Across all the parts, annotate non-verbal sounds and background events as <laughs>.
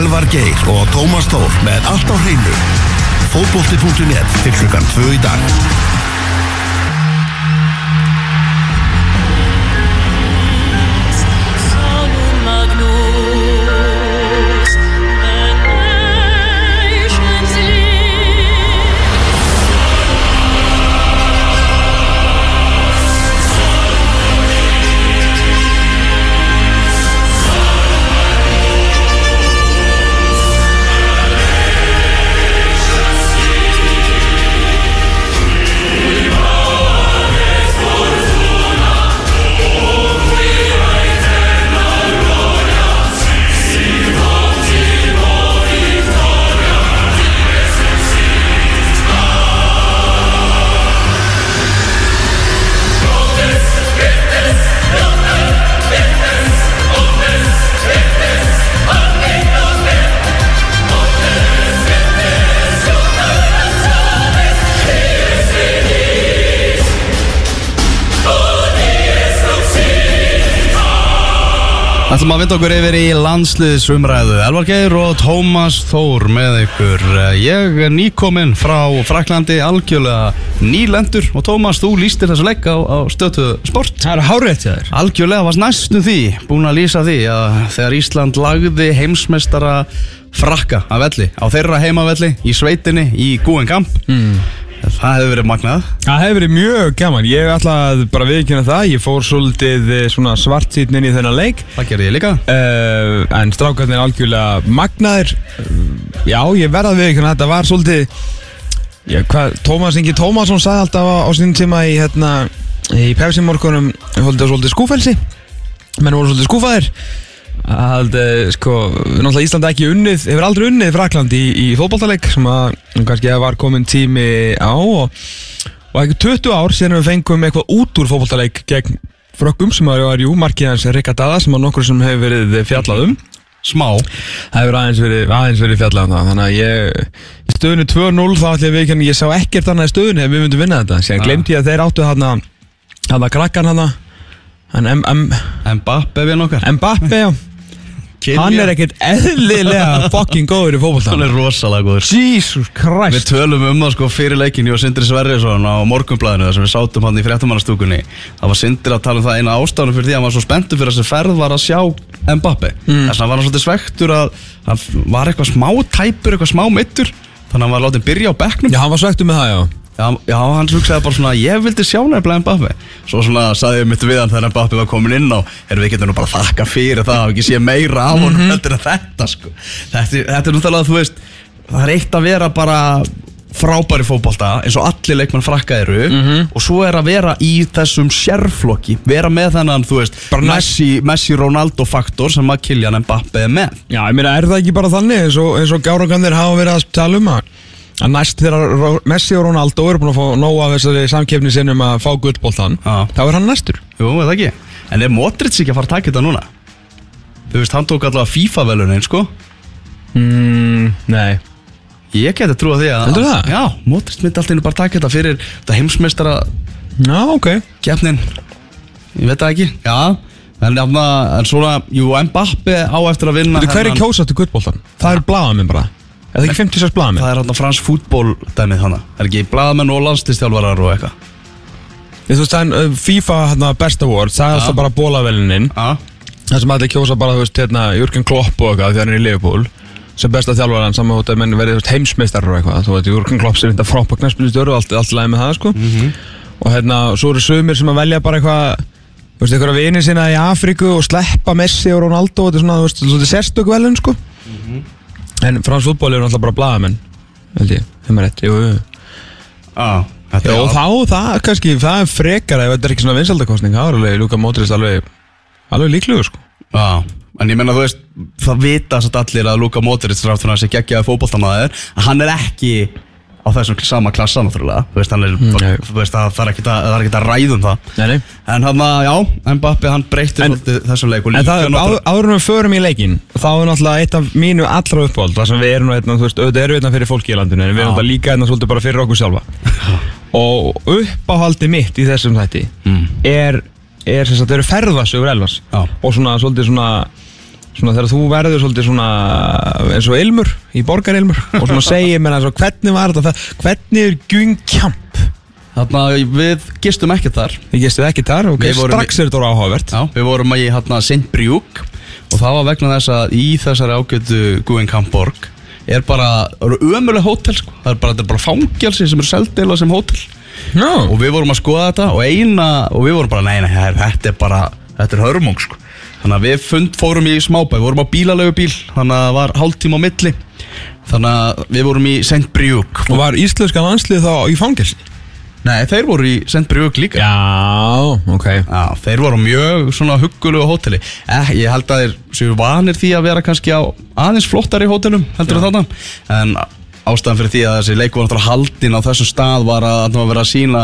Elvar Geir og Tómas Tór með allt á hreinu. Fótbolti.net til klukkan 2 í dag. Ætlum að vinda okkur yfir í landsliðsumræðu. Elvar Geir og Tómas Þór með ykkur. Ég er nýkominn frá Fraklandi algjörlega nýlendur. Og Tómas, þú lístir þessu leik á, á stötu sport. Það er hárétt hjá þér. Algjörlega varst næstum því, búin að lýsa því að þegar Ísland lagði heimsmeistara frakka af velli á þeirra heimavelli í sveitinni í Gúen Kamp mm. Það hefur verið magnað. Það hefur verið mjög gaman. Ég ætla að bara viðkynna það. Ég fór svolítið eh, svona svartsýtn inn í þennan leik. Það gerði ég líka. Uh, En strákarnir er algjörlega magnaðir. Já, ég verða að viðkynna Þetta var svolítið já, hvað, Tómas Ingi Tómasson sagði alltaf á, á sín tíma í, hérna, í Pepsi morgunum Svolítið, svolítið skúfelsi Menn voru svolítið skúfaðir að eh, sko, náttúrulega Íslandi ekki unnið hefur aldrei unnið Frakland í, í fótballtaleik sem að kannski var komin tími á og, og ekki 20 ár síðan við fengum eitthvað út úr fótballtaleik gegn frökkum sem að var jú markið hans Rikka Dada sem að nokkur sem hefur verið fjallað um. Smá. Það hefur aðeins verið, aðeins verið fjallað um það þannig að ég stöðunni 2-0 þá ætlum við ekki ég sá ekkert annað stöðunni ef við myndum vinna þetta. Síðan glemdi ég að þeir áttu hann að krakkan hann Mbappe við nokkar Mbappe já Hann er ekkert eðlilega fucking góður í Hann fókbaltan er rosalega góður. Jesus Við Christ tölum um það sko fyrir leikin Ég og Sindri Sverrisson á morgunblæðinu þar sem við sátum hann í fréttamannastúkunni. Það var Sindri að tala um það eina ástæðanum fyrir því að hann var svo spenntur fyrir þessi ferð var að sjá Mbappe mm. Þess að hann var hann svolítið svektur að hann var eitthvað smá tæpur, eitthvað smá mittur Þannig að hann var látið byrja á bekknum. Já, hann var svektur með það, já Já, já, hann hugsaði bara svona, ég vildi sjá nefnilega Mbappe Svo svona saði ég mitt við hann þegar Mbappe var komin inn á Erum við getum nú bara þakka fyrir það og ekki sé meira af honum heldur en þetta sko. Þetta, þetta er náttúrulega, þú veist, það er eitt að vera bara frábæri fótbolta eins og allir leikmenn frakka eru og svo er að vera í þessum sérflokki vera með þennan, þú veist Messi, Messi Ronaldo faktor sem að Kylian Mbappe er með. Já, ég meina, er það ekki bara þannig eins og, og gárangarnir hafa verið að tala um að að næst þegar Messi og Ronaldo eru búin að fá nóg af þessari samkeppni sinn um að fá gullboltan Já. þá er hann næstur. Jú, er það ekki? En er Modric ekki að fara að taka þetta núna? Þú veist, hann tók allavega FIFA-velunin, sko. Mm, Nei. Ég geti trúið því að Heldur það? Já, Modric myndi alltaf bara taka þetta fyrir þetta heimsmeistara Já, ok. Keppnin. Ég veit það ekki. Já, en, en, en svona, jú, Mbappe á eftir að vinna Þú hver er þennan- kjósa til gullboltan? Það eru blaðamenn bara Er það ekki 56 blaðamenn? Það er hann fransk fútból dæmið hana Það er ekki blaðamenn og landslistjálfarar og eitthvað? Þú veist, það er uh, FIFA hérna, Best Award Það er alltaf bara bólavelinin Það sem allir kjósa bara, þú veist, hérna, Jürgen Klopp og eitthvað þegar hann er í Liverpool sem besta þjálfaran saman hótt að menn verið heimsmeistar og eitthvað. Þú veit, Jürgen Klopp sem þetta frábæk knæspilistjóru og allt, allt læg með það, sko. Og hérna, svo eru sumir sem að velja bara eitthvað þú veist, eitthvað vinið sína í Afríku og sleppa Messi og Ronaldo og þetta er svona, þú veist, svona sérstök velun, sko en frans fútból er náttúrulega bara blaðamenn held ég, þeim er rétt, jú, jú. Já Þetta Já, og er þá, það, kannski, það er frekar ef þetta er ekki svona vinsaldakostning, það er alveg Luka Modric alveg, alveg líklegur, sko. Já, en ég menna þú veist það vita satt allir að Luka Modric rátt fyrir að sé geggjaði fótboltamæður að hann er ekki á þessum sama klassa náttúrulega, þú veist, er Nei. þú veist, það, það er ekkert að, það er að ræðum það Nei, nei en hann að, já, Mbappe hann breytti En- þessum leik En það er, áður við förum í leikin þá er náttúrulega eitt af mínu allra uppáld það sem við erum hérna, þú veist, auðvitað við hérna fyrir fólki í landinu en við erum náttúrulega líka hérna svolítið bara fyrir okkur sjálfa <laughs> og uppáhaldi mitt í þessum þætti Mm. er, er sem sagt, eru ferðasögur Elvars Já. og svona svolítið svona svona þegar þú verður svolítið svona eins og ilmur í borgarilmur og svona segir mér að hvernig var þetta hvernig er Gjöngkjamp Þarna við gistum ekkert þar ég gæstu ekki þar og Við vorum strax er þetta áhugavert Já, við vorum í hérna St. Brjúk og það var vegna þess að í þessari ágætu Guggenkamp-borg er bara, það eru ömuleg hótel sko. það er bara, þetta er bara fangelsi sem er seldila sem hótel no. og við vorum að skoða þetta og eina, og við vorum bara, nei, nei, þetta er bara þetta er hörmung sko. Þannig að við fund, fórum í smábæ, við vorum á bílalegu bíl þannig að það var hálftíma á milli. Þannig að við vorum í St. Brjúk og var íslenska landslið þá í fangelsi? Nei, þeir voru í St. Brjúk líka. Já, ok. Já, þeir voru mjög svona huggulegu hóteli. Eh, Ég held að þeir séu vanir því að vera kannski á aðeins flottari hótelum heldur en þarna. En ástæðan fyrir því að þessi leik var náttúrulega haldin á þessum stað var að það var verið að sína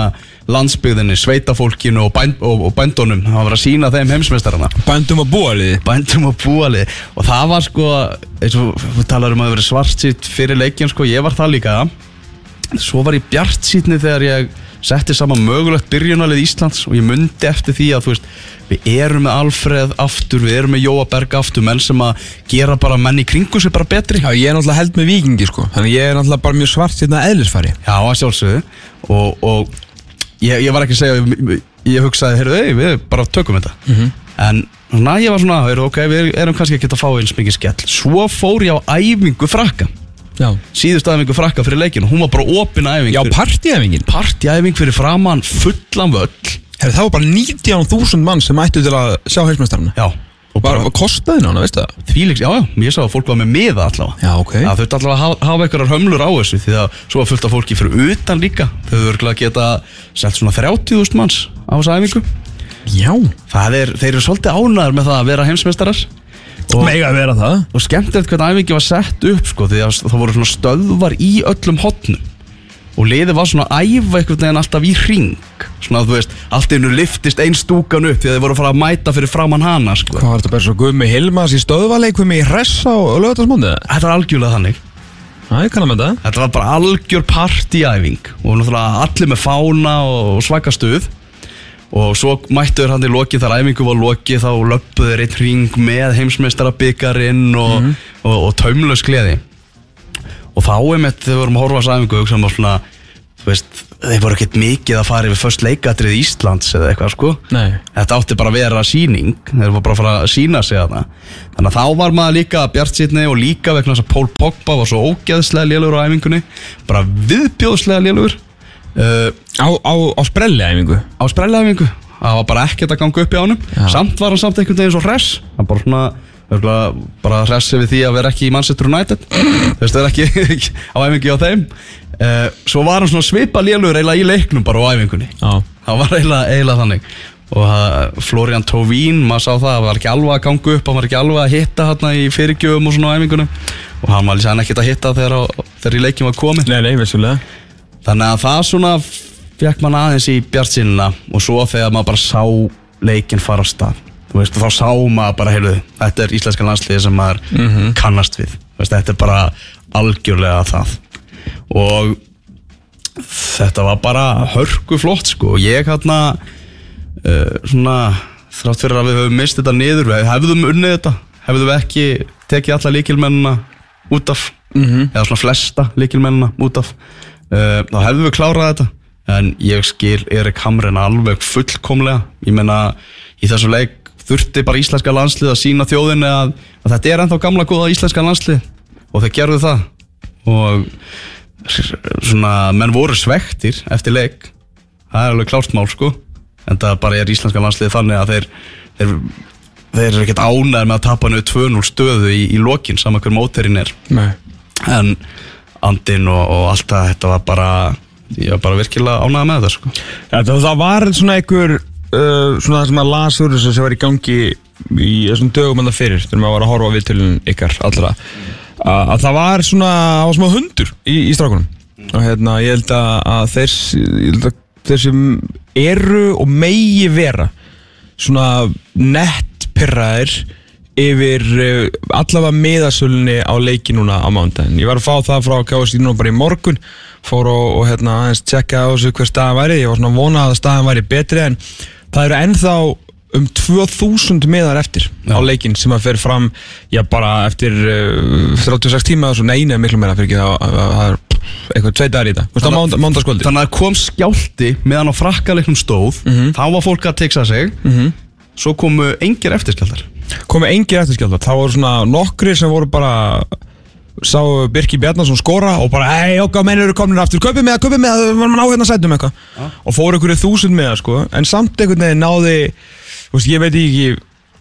landsbyggðinni, sveitafólkinu og, bæn, og, og bændunum. Það var verið að sína þeim heimsmeistarana. Bændum að búa liði Bændum og búalið. Og það var sko, eins og við talar um að vera svart sitt fyrir leikin sko, ég var það líka Svo var ég bjart sítni þegar ég setti saman mögulegt byrjunalið Íslands og ég mundi eftir því að veist við erum með Alfreð aftur, við erum með Jóa Berg aftur, menn sem að gera bara menn í kringu sig bara betri. Já, ég er náttúrulega held með vikingi sko. Þannig ég er náttúrulega bara mjög svart sérna eðlisfari. Já, að sjálfsögðu. Og, og ég, ég var ekki að segja ég, ég hugsaði, heyrðu, ei, við bara tökum þetta. En næ, ég var svona, heyrðu, ok, við erum kannski ekki að fá eins mikið skell. Svo fór ég á æfingu frakka síðust æfingu frakka fyrir leikinu, hún var bara opin æfing já partíæfingin partíæfing fyrir framann fullan völl. Herri, það var bara 19.000 mann sem ættu til að sjá heimsmeistarana Já, og bara bara kostaði nána, veistu það? þvílíks, já, já, ég sá að fólk var með miða allavega. Já, ok. Það þurfti allavega að hafa, hafa einhverjar hömlur á þessu því að svo var fullt af fólki fyrir utan líka. Þau þurfti að geta selt svona 30.000 manns á þessu æfingu. Já, Það er, þeir eru svolítið ánæður með það að vera heimsmeistarar mega að vera það. Og skemmtilegt hvernig æfingi var sett upp sko, því að það voru svona stöðvar í öllum hotnum. Og liðið var svona að æfa einhvern veginn alltaf í hring. Svona að þú veist, allt innu liftist ein stúkan upp því að þeir voru að fara að mæta fyrir framann hana sko. Hvað var þetta bara svo Gumi Hilmas í stöðvaleik Gumi Hressa og lögatarsmóndið? Þetta var algjörlega þannig. Það Þetta var bara algjör partíæfing og náttúrulega allir með fána og svaka stuð og svo mættuður hann í loki þar æfingu var loki þá löppuður einn ring með heimsmeistara byggarinn og, og, og taumlaus gleði. Og þá er með þegar við vorum að horfa á þessu æfingu hugsaðum við svona þú veist, þeir voru ekkert mikið að fara yfir först leikatrið Íslands eða eitthvað sko. Nei. Þetta átti bara að vera síning Þeir voru bara að fara að sína sig þarna. Þannig að þá var maður líka bjart sýtni Og líka vegna þess að Pól Pogba var svo ógeðslega lélugur á æfingunni Bara viðbjóðslega lélugur uh, Á, á, á sprelli æfingu Á sprellæfingu Það var bara ekkert að ganga upp í ánum. Já. Samt var hann samt einhvern veginn svo hress. Hann bara svona Bara hress yfir því að vera ekki í Manchester United. Þú veist, það er ekki <laughs> á æfingu á þeim. Uh, Svo var hann svona svipa lélugur Eiginlega í leiknum bara á æfingunni. Já. Það var eiginlega, þannig. Og uh, Florian Tóvín maður sá það, það var ekki alveg að ganga upp hann var ekki alveg að hitta hérna í fyrirgjöfum og svona á æfingunum og hann var líka ekkert að hitta þegar, þegar í leikin var komið. Nei, nei, vissulega þannig að það svona fekk mann aðeins í bjartsinna og svo þegar maður bara sá leikin fara á stað. Þú veist, þá sá maður bara, heyrðu, þetta er íslenska landsliði sem maður kannast við. Veist, þetta er bara algjörlega það. Og þetta var bara hörku flott sko. Og ég hérna uh, svona þrátt fyrir að við höfum mist þetta niður við hefðum unnið þetta hefðum við ekki tekið alla líkilmennina út af -hmm. eða svona flesta líkilmennina út af uh, þá hefðum við klárað þetta. En ég skil Erik Hamren alveg fullkomlega. Ég meina í þessu leik þurfti bara íslenska landslið að sína þjóðinni að, að þetta er ennþá gamla góða íslenska landslið. Og þeir gerðu það. Og svona, menn voru svektir eftir leik. Það er alveg klárt mál sko. En það bara er íslenska landslið þannig að þeir þeir, þeir eru ekkert ánæður með að tapa niður 2-0 stöðu í, í lokin saman hver móterinn er. Nei. En andinn og, og allt það þetta var bara ég var bara virkilega ánæður með þetta sko. Þetta, það var svona einhver uh, svona það sem að lasur sem var í gangi í þessum dögum en það fyrir þegar maður var að horfa á viðtölun ykkar allra að, að það var svona á smá hundur í, í strákunum. Og hérna ég held að, að þeir sem eru og megi vera svona nett pyrraðir yfir uh, allavega miðasölunni á leiki núna á mándaginn. Ég var að fá það frá KSI núna bara í morgun, fór og, og hérna aðeins tjekka á þessu hver staðan væri, ég var svona að vona að staðan væri betri en það eru ennþá um 2000 miðar eftir á leikinn sem að fer fram já bara eftir uh, 36 tíma og svo. Neina miklu meira fyrir ekki það að- að- það er eitthvað tveit dagar í þetta. Mándaskvöldi Þannig að kom skjálti meðan á frakkaleiknum stóð Mhm. Þá var fólk að teksa sig. Svo komu engir eftirskjaldar komið engir eftirskjaldar. Það voru svona nokkri sem voru bara sá Birki Bjarnason skora og bara hei okkar menn eru komin aftur? Köpið með það, köpið með það, við varum á hérna sætum eitthvað. Og fóru ykkur þúsund með það sko. En samt einhvern veginn náði veist, ég veit ekki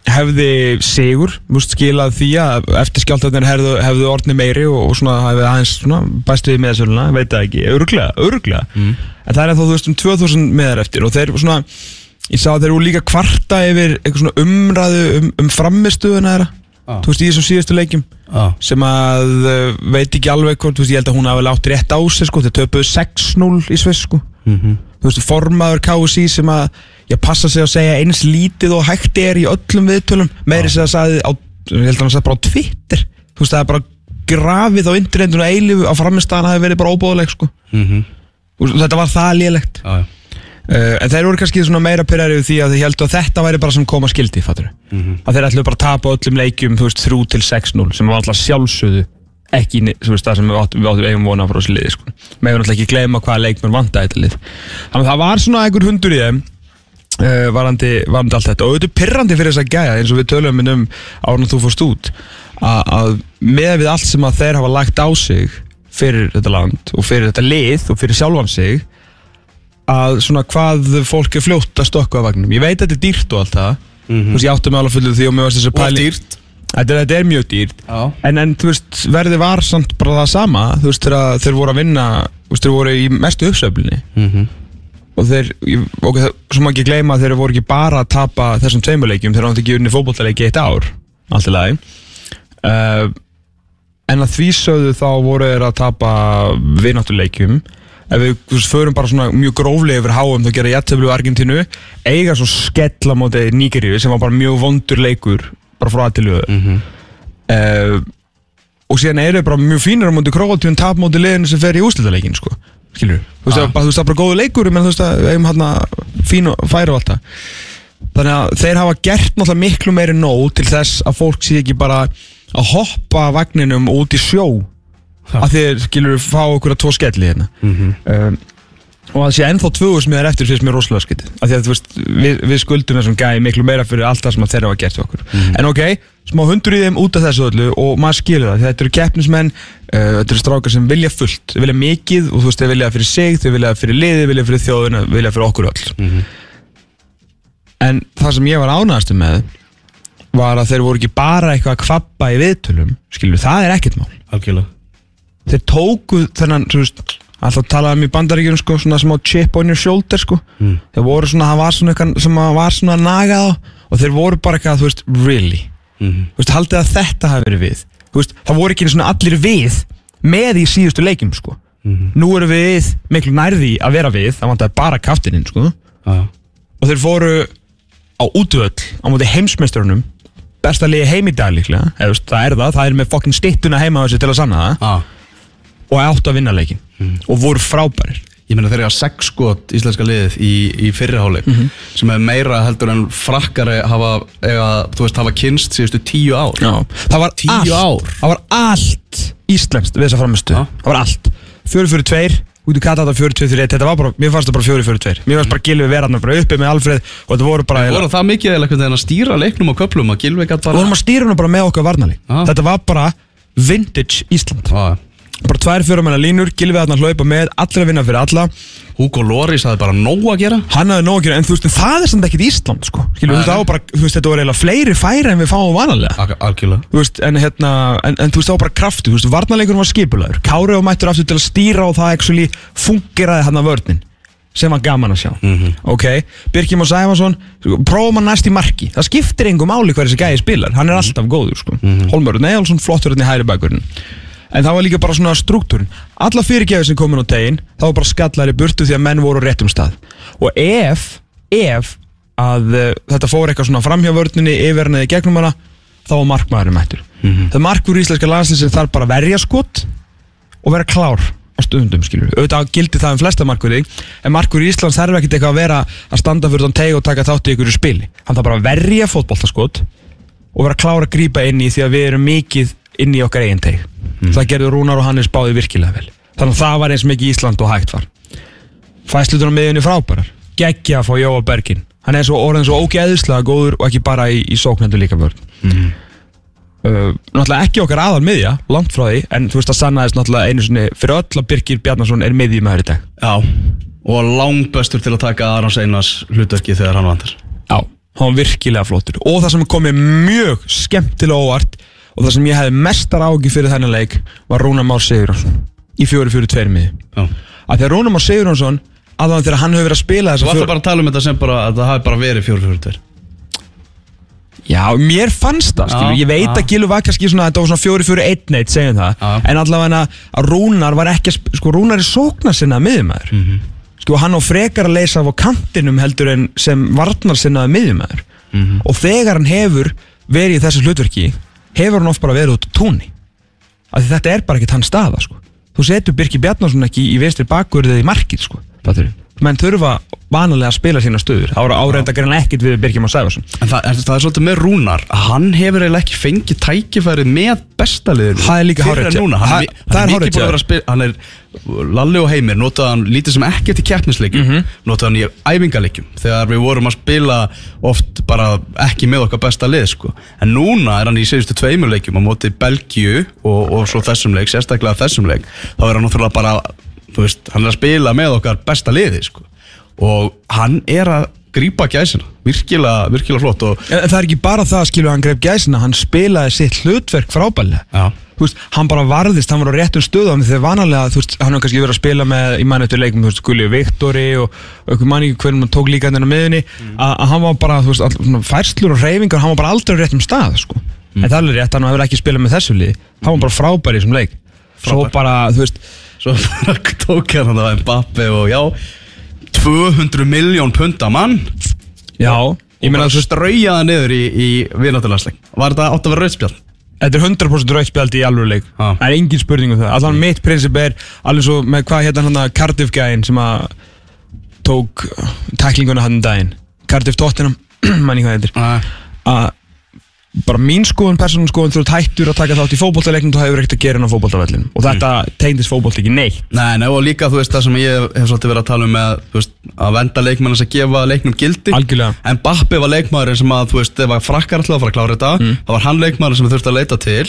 hefði sigur veist, skilað því að eftirskjáltarnir hefðu, hefðu orðni meiri og, og svona hefði aðeins svona, bæst við með þessu veit það ekki, örglega, örglega en það er þá þú veist um 2000 meðar eftir og þeir svona ég sá að þeir eru líka kvarta yfir eitthvað svona umræðu um, um framistuðuna þeirra Ah. þú veist í þessum síðustu leikjum ah. sem að uh, veit ekki alveg hvort, þú veist, ég held að hún hafi látt rétt á sig sko, þeir töpuðu 6-0 í Sviss sko. Mhm. þú veist, formaður KSI sem að ég passa sig að segja eins lítið og hægt er í öllum viðtölum meiri sem að sagði á, ég held að hann sagði bara á Twitter þú veist, það er bara grafið á internetinu eilifu á framistæðan hafi verið bara óbóðuleg sko. Mhm. og þetta var það lélegt. Uh, en þeir voru kannski svona meira pyrrari við því að þeir heldur að þetta væri bara sem koma skildi, fattur að þeir ætlu bara að tapa öllum leikjum þú veist, 3 til 6-0 sem var alltaf sjálfsögðu ekki, það sem við áttum, við áttum eigum vona frá þessu liði, sko. Meður náttúrulega ekki gleyma hvaða leikmenn vanda þetta lið. Þannig að það var svona einhver hundur í þeim uh, varandi, varandi allt þetta. Og auðvitað pyrrandi fyrir þess að gæja eins og við tölum um árun þú fórst út að, að með við allt sem að þeir hafa lagt á sig fyrir þetta land og fyrir þetta lið og fyrir sjálfan sig að svona hvað fólk er fljótt að stokka á vagnum ég veit að þetta er dýrt og allt það. Þú veist ég átti mig alveg fullu því og mér varst þessi Og pæli dýrt. Þetta, þetta er mjög dýrt. En, en þú veist verði var samt bara það sama þú veist þegar þeir voru að vinna þú veist þeir voru í mestu uppsöflinni Mhm. og þeir ok, það, má ekki gleyma að þeir voru ekki bara að tapa þessum tveimuleikjum þeir áttu ekki unni fótbollaleiki í eitt ár. Allt í lagi. Uh, en að því sögðu þá voru þeir að tapa vináttuleikjum ef við veist, förum bara svona mjög gróflega yfir háum þá gera jættöflu Argentínu eiga svo skella móti Nígeríu sem var bara mjög vondur leikur bara frá aðtilu mm og síðan eru bara mjög fínir á móti Króatíun tap móti liðinu sem fer í úslitaleikin sko. skilur þú veist, Ah. það, þú veist það er bara góðu leikur menn þú veist að við eigum hérna fín og færi og allt það. Þannig að þeir hafa gert náttúrulega miklu meiri nóg til þess að fólk sé ekki bara að hoppa vagninum út í sjó að þeir skilur fá okkur að tvo skelli hérna. Um, og að sé ennþá tvögur sem er eftir finnst mér rosalega skytið af því að þú veist, við, við skuldum þessum gæi miklu meira fyrir allt það sem þeirra var gert við okkur. En ok, smá hundur í þeim út af þessu öllu og maður skilur það, þetta eru keppnismenn uh, þetta eru strákar sem vilja fullt þeir vilja mikið og þú veist, þeir vilja það fyrir sig þeir vilja það fyrir þeir vilja fyrir þjóðuna vilja fyrir okkur öll. En það sem ég var ánægastu með var að þeir voru ekki bara eitthvað að kvappa í viðtölum skilur, það er ekkert mál. Algjörlega þeir tóku þennan alltaf talaði um í bandaríkjunum sko, svona smá chip on your shoulder sko. Mm. þeir voru svona, það var svona eitthvað sem að var svona nagað á og þeir voru bara eitthvað, þú veist, really Mhm. þú veist, haldið að þetta hafi verið við veist, það voru ekki svona allir við með í síðustu leikjum sko. Mhm. nú eru við miklu nærði að vera við, það vantaði bara kaftininn sko. Já. og þeir fóru á útvöld á móti heimsmeisturunum besta liði heim í dag líklega þú veist, það er það, það er með fokkin stittuna heima til að sanna það Ah. Og áttu að vinna leikin og voru frábærir. Ég meina þeir eru að sex skot íslenska liðið í, í fyrriháleik sem er meira heldur en frakkari hafa, eða, þú veist, hafa kynst síðustu tíu ár. Já. það var Tíu allt. ár. það var allt íslenskt við þessa framistu Já. það var allt. 4-4-2 út í kata þetta 4-2-3 þetta var bara, mér fannst það bara 4-4-2 mér fannst bara Gilvi verðarnar bara uppi með Alfreð og þetta voru bara voru það mikið eða einhvern veginn að stýra leiknum og köplum að Gilvi gætt við bara vorum að stýra hana bara með okkar varnali Já. þetta var bara vintage Ísland bara tvær fjórumennar línur, Gilvi þarna hlaupa með allir að vinna fyrir alla. Hugo Loris hafði bara nóg að gera. Hann hafði nóg að gera, en þú veist, en það er samt ekkit Ísland sko. Skilur, þú veist, það var bara, þú veist, þetta var eiginlega fleiri færi en við fáum vanalega. Al- Algjörlega. Þú veist, en hérna, en, en þú veist, það var bara kraftu, þú veist, varnarleikurinn var skipulaður Kári og mættur aftur til að stýra og það actually fungeraði hann að vörnin sem var gaman að sjá, ok Birkjum og Sæfansson, prófum hann næst í marki. Það skiptir engum máli hver þessi gæði spilar hann er alltaf góður, sko. Mm Holmur Neilsson, flottur hann í hæri bakurinn en það var líka bara svona struktúrin alla fyrirgefið sem komin á tegin það var bara skallar í burtu því að menn voru á réttum stað. Og ef, ef að uh, þetta fór eitthvað svona framhjá vörninni yfir í gegnum hana þá var markmaðurinn mættur. Það er markur í íslenska landslið sem þarf bara að verja skot og vera klár á stundum skilur auðvitað gildi það um flesta markverði en markverði í Íslands þarf ekkert eitthvað að vera að standa fyrir þann teg og taka þátt í ykkur spili. Hann þarf bara að verja fótboltaskot og vera klára að grípa inn í því að við erum mikið inn í okkar eigin teg það gerðu Rúnar og Hannes báði virkilega vel. Þannig að það var eins mikið Ísland og hægt var. Fæslutur á miðunni frábærar. Geggja að fá Jóa Bergin. Hann er svo orðin svo ógeðislega góður og ekki bara í, í sóknendu líka vörn uh, náttúrulega ekki okkar aðal miðja langt frá því, en þú veist að sannaðist náttúrulega einu sinni fyrir öll að Birgir Bjarnason er miðjum í dag. Já, og langbestur til að taka Arons Einars hlutverki þegar hann vantar. Já, hann var virkilega flottur. Og það sem kom mér mjög skemmtilega óvart og það sem ég hefði mestar ági fyrir þennan leik var Rúnar Már Sigurjónsson í 4-4-2 miði Já. Að þegar Rúnar Már Sigurjónsson aðan þegar hann hefur verið að spila Þú þessa ætlar bara að tala um þetta sem bara að það hafi bara verið 4-4-2 Já, mér fannst það, skilur, Já, ég veit að Gilvi var kannski svona, þetta var svona fjóri fjóri einn neitt, segjum það, en allavega að Rúnar var ekki, að sko Rúnar er sóknar sinna miðjumæður, Mhm. sko hann á frekar að leysa á kantinum heldur en sem varnar sinnaði miðjumæður Mhm. og þegar hann hefur verið í þessu hlutverki, hefur hann oft bara verið út á túnni, af því þetta er bara ekkert hans staða, sko, þú setur Birki Bjarnason ekki í vinstri bakverðið í markið, sko, menn þurfa vanalega að spila sína stöður, eru áreinda greinlega ekkert við Birki Már Sæfarsson En það, er- það er svolítið með Rúnar. Hann hefur eiginlega ekki fengið tækifærið með bestaliðinu Það er líka núna. Hann, er, er hann er mikið búin að vera að spila Hann er Lalli og Heimir Notaði hann lítið sem ekkert í keppnisleikjum. Mhm. Notaði hann í æfingaleikjum Þegar við vorum að spila oft bara ekki með okkar besta lið sko. En núna er hann í síðustu tveimur leikjum á móti Belgíu og, og svo þessum leik Sérstaklega þessum leik. Þá er hann náttúrulega bara þú veist, Hann er að spila með okkar besta liði sko. Og hann er að grípa gæsina Virkilega, virkilega flott og En en það er ekki bara það skilur hann greip gæsina, hann spilaði sitt hlutverk frábælega. Já. Þú veist, hann bara varðist, hann var á réttum stöðum þegar vanalega, þú veist, hann hefur kannski verið að spila með í mann eftir leikum, þú veist, Gulli Viktori og, einhver manni hvernig hann tók líka þennan miðunni, að að hann var bara, þú veist, all, færslur og reyfingar, hann var bara aldrei á réttum stað, sko. En það er alveg rétt, hann hefur ekki spilað með þessu liði, hann var bara frábær í þessum leik. Svo <laughs> tók hann það að Mbappe og já 200 miljón punta mann. Já, ég meina, meina þú veist, strauja það niður í, í vináttulandsleik. Var þetta átt að vera rauðspjall? Þetta er 100% rauðspjaldi í alvöru leik. Já. Það er engin spurning um það. Allan mitt prinsip er alveg svo með hvað hérna hann að Cardiff gæinn sem að tók tæklinguna hann um daginn. Cardiff Tottenham, <clears throat> manni hvað heitir að bara mín skoðun, persónum skoðun þú ert hættur að taka þátt í fótboltaleiknum þú hefur ekkert að gera inn á fótboltavellinum. Og þetta mm. tegndist fótbolt ekki neitt. Nei, nei, og líka þú veist það sem ég hef svolítið verið að tala um með, þú veist, að venda leikmannins að gefa leiknum gildi. Algjörlega. En Bappi var leikmaðurinn sem að, þú veist, ef að frakkar alltaf að fara að klára þetta Mm. Það var hann leikmaðurinn sem við þurfti að leita til.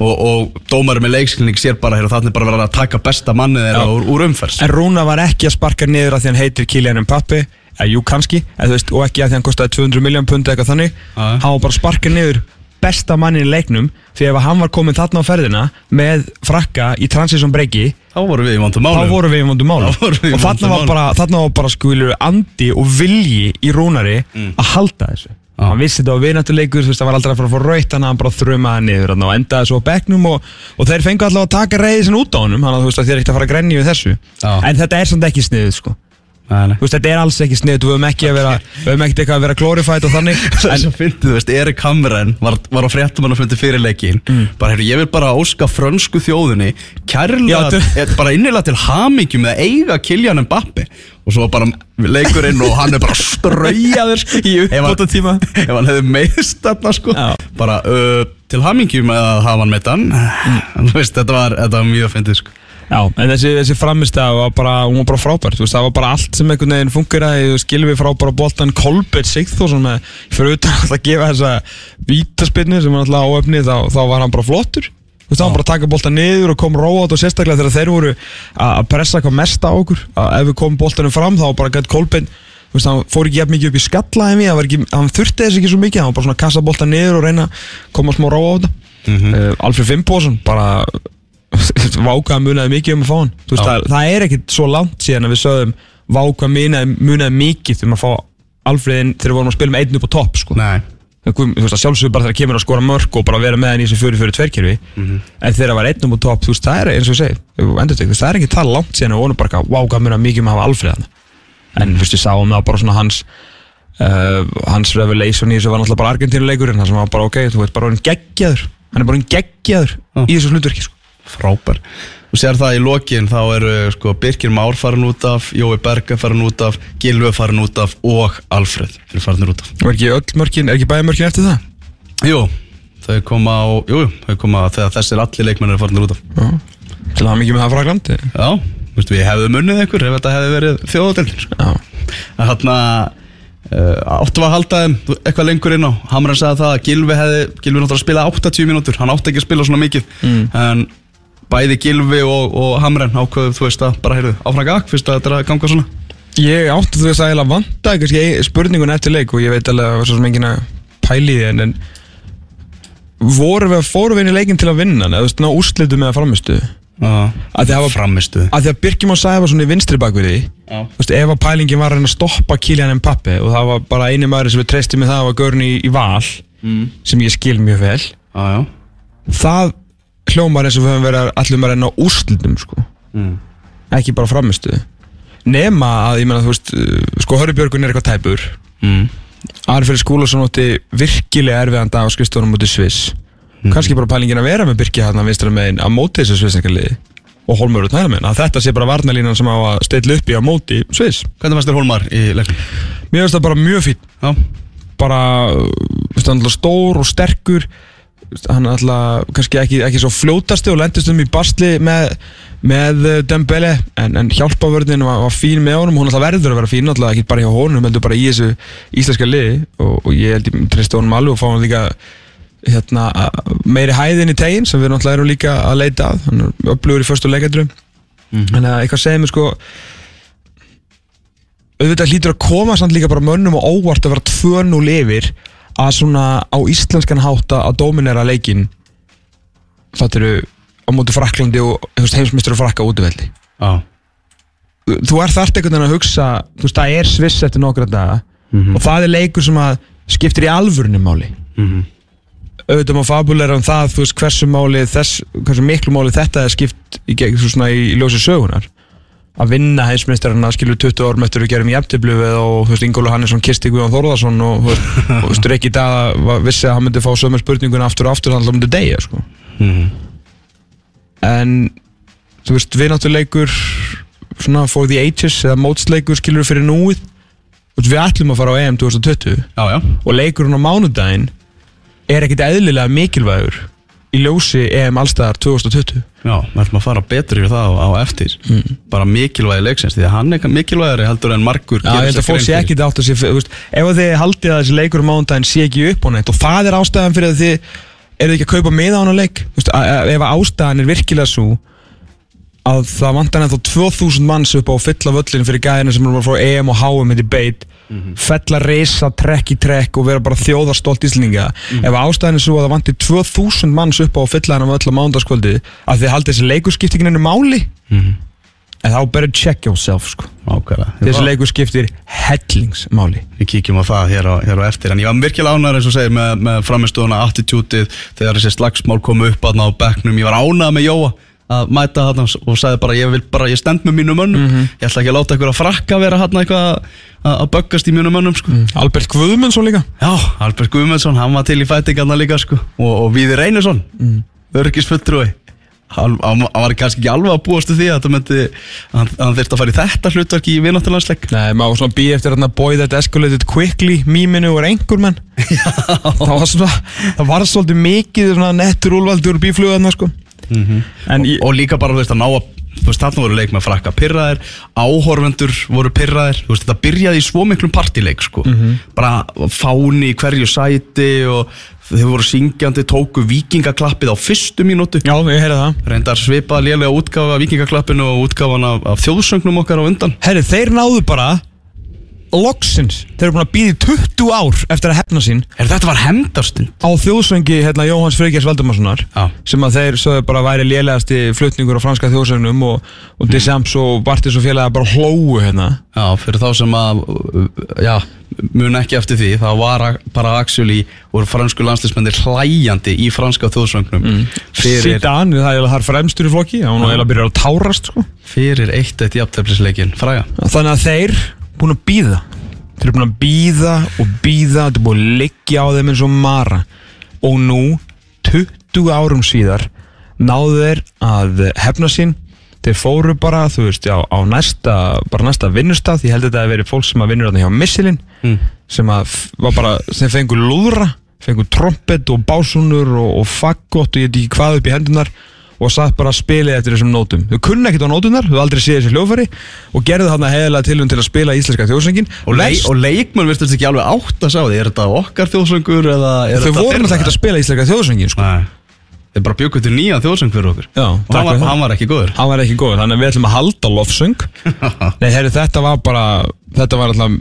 Og, og dómarinn með leikskilning sér bara hér og þannig bara verið að taka besta mannið þeirra úr, úr umferð. En Rúna var ekki að sparka niður að því hann heitir Kylian Mbappe eða jú kannski, eða, þú veist, og ekki að því hann kostaði 200 miljón pund eitthvað þannig. Hann var bara að sparka niður besta mannin í leiknum. Því ef hann var komin þarna á ferðina með frakka í transition breaki Þá vorum við í vondum málum. Þá vorum við í vondum málum. Í og þarna vondum var bara, þarna var bara skilur andi og vilji í Rúnari Mm. að halda þessu. Hann vissi þetta á vinatuleikur, þú veist, það var aldrei að fara að fá raut þannig að hann bara þrumaði niður og endaði svo á bekknum og, og þeir fengu alltaf að taka reyði sinni út á honum, þannig að þú veist að þér ekkert að fara að grenja við þessu. Já. en þetta er samt ekki sniðið sko Þú veist, þetta er alls ekki snið, við höfum ekki að vera við höfum ekkert eitthvað að vera glorified og þannig. <laughs> Það er svo fyndið, þú veist, Erik Hamren var, var á fréttumann og fundi fyrir leikin bara, heyrðu, ég vil bara óska frönsku þjóðinni kærlega, Já, þú- eh, bara innilega til hamingjum með að eiga Kylian Mbappe og svo bara leikurinn og hann er bara straujaður sko. Í uppbótartíma. Ef hann- ef hann hefði meðst þarna sko. Já. bara uh, til hamingjum með að hafa hann með þú veist, þetta var, þetta var mjög fyndið sko Já, en þessi, þessi framistæð var bara, hún var bara frábært, þú veist, það var bara allt sem einhvern veginn fungeraði, Gylfi frábæra boltan, Kolbett Sigþórsson með, fyrir utan að gefa þessa vítaspinnu sem var alltaf áöfni, þá, þá var hann bara flottur, þú veist, þá var hann bara að taka boltan niður og kom róat og sérstaklega þegar þeir voru að pressa hvað mest á okkur, að ef við komum boltanum fram, þá var bara gætt Kolbett, þú veist, hann fór ekki jafn mikið upp í skalla en við, hann, þurfti þess ekki svo mikið, hann var bara svona að kassa boltan niður og reyna að koma smá róa á þetta. uh, Alfred Fimpósson, bara <laughs> vákað munaði mikið um að fá hann. Veist, það, það er ekkit svo langt síðan að við sögum vákað munaði, munaði mikið um að fá Alfreðin þegar við vorum að spila með einn upp á topp sko. Sjálfsögur bara þegar kemur að skora mörg og bara vera með hann í þessu 4-4-2 kerfi. En þegar það var einn upp á topp það er eins og segi veist, það er ekki það langt síðan að bara vákað munaði mikið um að hafa Alfreðan en við sáum það bara hans uh, hans revelation í þessu var náttúrulega bara Argentínuleikurinn það sem var bara ok, þú veist bara hann geggjaður. Hann er bara hann geggjaður Já. í þessu hlutverki sko. Frábær. Og sér það í lokin þá eru sko Birkir Már farin út af Jói Berga farin út af Gilvi farin út af og Alfred eru farin út af. Var ekki öll mörkin, er ekki bæði mörkin eftir það? Jú, þau koma á jú, þau koma þegar þessir allir leikmenn eru farin út af. Já. Til að hafa mikið með það Frakland Já, þú veist við hefðum unnið ykkur ef þetta hefði verið þjóðadeldin sko. Já. Að uh, áttum við að halda þeim eitthvað lengur inn á. Hamran sagði það að Gilvi hefði Gilvi náttúrulega að spila 80 mínútur hann átti ekki að spila svona mikið. En bæði Gilvi og, og Hamran ákveðu þú veist að bara heyrðu áfram gakk fyrst að þetta er að ganga svona? Ég átti þú veist að eiginlega vanta kannski spurningun eftir leik og ég veit alveg að það var svo sem enginn að pæli því en, en voru við að fóru við inn í leikin til að vinna eða þú veist ná úrslitu með að framistu að því að var framistu að því að Birkjum og Sæði var svona í vinstri bakverði þú veist ef að pælingin var að reyna að stoppa Kylian Mbappe og það var bara eini maður sem við treystum með það var Görn í, í val mm. sem ég skil mjög vel. Já, já. Það hljómar eins og við höfum verið allir að reyna á úrslitum sko. Mm. ekki bara framistu nema að ég meina þú veist uh, sko Hörri Björgun er eitthvað tæpur. Mm. Arfri Skúlason átti virkilega erfiðan dag á skrifstónum mútið Sviss. Kannski bara pælingin að vera með Birki hann að vinstra megin að móti þessu svissingaliði og Holmur út næra megin. Að þetta sé bara varnalínan sem á að stilla upp í á móti Sviss. Hvernig fannst þér Hólmar í leiknum? mér finnst það bara mjög Já, bara uh, veist, hann er stór og sterkur hann alltaf kannski ekki, ekki svo fljótasti og lendist um í bastli með, með uh, Dembele en, en hjálpavörðin var, var fín með honum. Hún alltaf verður að vera fín, alltaf ekki bara hjá honum heldur bara í þessu íslenska liði. Og, og ég held ég treysti honum alveg og fá hann líka hérna, meiri hæðin í tegin sem við náttúrulega erum líka að leita að. Hann er upplugur í förstu leikadrum en að eitthvað segir mér sko auðvitað hlýtur að koma samt líka bara mönnum og óvart að vera 2-0 yfir að svona á íslenskan hátta að dominera leikin það eru á móti Fraklandi og heimsmyndstur og frakka útvelli já, þú er einhvern veginn að hugsa þú veist, það er sviss eftir nokkra daga og það er leikur sem að skiptir í alvörunum máli. Mhm. auðvitað má fabulera um það þú veist, hversu máli þess, hversu miklu máli þetta er skipt í, í, í ljósi sögunar að vinna heimsmeistarana skilur 20 árum eftir að við gerum jafnteflu við og þú veist Ingólu Hannesson kisti Guðjón Þórðarsson og þú veist, <laughs> veist Rikki Daða var- vissi að hann myndi fá sömu spurninguna aftur og aftur þannig að hann myndi deyja sko. Mhm. en þú veist við náttúrulega leikur svona for the ages eða mótsleikur skilur fyrir núið við ætlum að fara á EM 2020 já, já og leikurinn á mánudaginn er ekkit eðlilega mikilvægur í ljósi EM allstæðar 2020 Já, við ætlum að fara betur yfir það á, á eftir. Bara mikilvægi leiksins því að hann er mikilvægari heldur en margur Já, ég held að fólk sé ekki átt að sé ef að þið haldið að þessi leikur á mánudaginn sé ekki upp á neitt og það er ástæðan fyrir að þið eru ekki að kaupa miða á hana leik? Þú veist, að, að, ef að ástæðan er virkilega svo að það vantar ennþá 2000 manns upp á fylla völlin fyrir gæðina sem eru að fá EM og HM í beit fella reysa trekk í trekk og vera bara þjóðarstolt íslendinga. Ef ástæðan er svo að það vantir 2000 manns upp á fylla hennar völl á mánudagskvöldi að þið haldið þessi leikurskiptingin ennu máli en þá better check yourself sko. Þessi leikur skiptir hellingsmáli. Við kíkjum á það hér á, hér á eftir. En ég var virkilega ánæður eins og segir með, með framistöðuna attitútið Þegar þessi slagsmál komu upp á bekknum. Ég var ánæður með Jóa að mæta þarna og sagði bara ég vil bara, ég stend með mínum mönnum. Ég ætla ekki að láta ykkur að frakka vera hann eitthvað að- að að böggast í mínum mönnum sko. Albert Guðmundsson líka? Já, Albert Guðmundsson, hann var til í fætingarna líka sko. og, og Víði Reynisson mm. örgisfulltrúi hann, hann hann var kannski ekki alveg að búast við því að þetta myndi, hann, hann þurfti að fara í þetta hlutverk í vináttulandsleik. Nei, maður svona býð eftir hérna boy that escalated quickly mýminu og einhver menn. <laughs> Það var svona það var svolítið mikið sko en ég, og líka bara þú veist að ná að þú veist þarna voru leik með frakka pyrraðir áhorfendur voru pyrraðir þú veist þetta byrjaði í svo miklum partileik sko. Bara fáni í hverju sæti og þau voru syngjandi tóku vikingaklappið á fyrstu mínútu. Já, ég heyrði það. Reyndar svipað lélega útgáfa af vikingaklappinu og útgáfan af, af þjóðsögnum okkar á undan. Herri, þeir náðu bara loksins, þeir eru búin að býði 20 ár eftir að hefna sín. Er þetta var hemdarstund á þjóðsöngi hérna, Jóhanns Freygjars Valdimarssonar Já. sem að þeir sögðu bara væri lélegasti flutningur á franska þjóðsögnum og, og Desamps og Bartis og félaga bara hlóu hérna. Já, fyrir þá sem að já, mun ekki eftir því þá var a- bara actually voru fransku landslismendir hlæjandi í franska þjóðsögnum. Fyrir, Zidane, það er eiginlega þar fremstur í flokki hann var eiginlega að byrja að tárast sko. Fyrir eitt eitt jafnteflisleikin fræga Þannig að þeir búin að býða Þeir eru búin að býða og býða Þetta er búin að liggja á þeim eins og mara. Og nú, 20 árum síðar náðu þeir að hefna sín. Þeir fóru bara, þú veist, já, á næsta bara næsta vinnustaf, ég held að þetta að verið fólk sem að vinnur hjá Missilin sem að var bara, sem fengur lúðra fengur trompet og básunur og, og faggot og ég veit ekki hvað upp í hendunar og satt bara að spila eftir þessum nótum. Þau kunna ekkert á nótunar, þau aldrei séð þessi hljófari og gerðu þarna heiðilega tilum til að spila íslenska þjóðsöngin Og, leik, og leikmenn virtust ekki alveg átt að sá því Er þetta okkar þjóðsöngur eða er þau þetta voru náttúrulega ekkert að spila íslenska þjóðsöngin sko. Nei. Þeir bara bjögum til nýjan þjóðsöng fyrir okkur. Já, Og hann var, hann var ekki góður. Hann var ekki góð, þannig að við ætlum að halda lofsöng. <laughs> Nei, herri, þetta var bara þetta var alltaf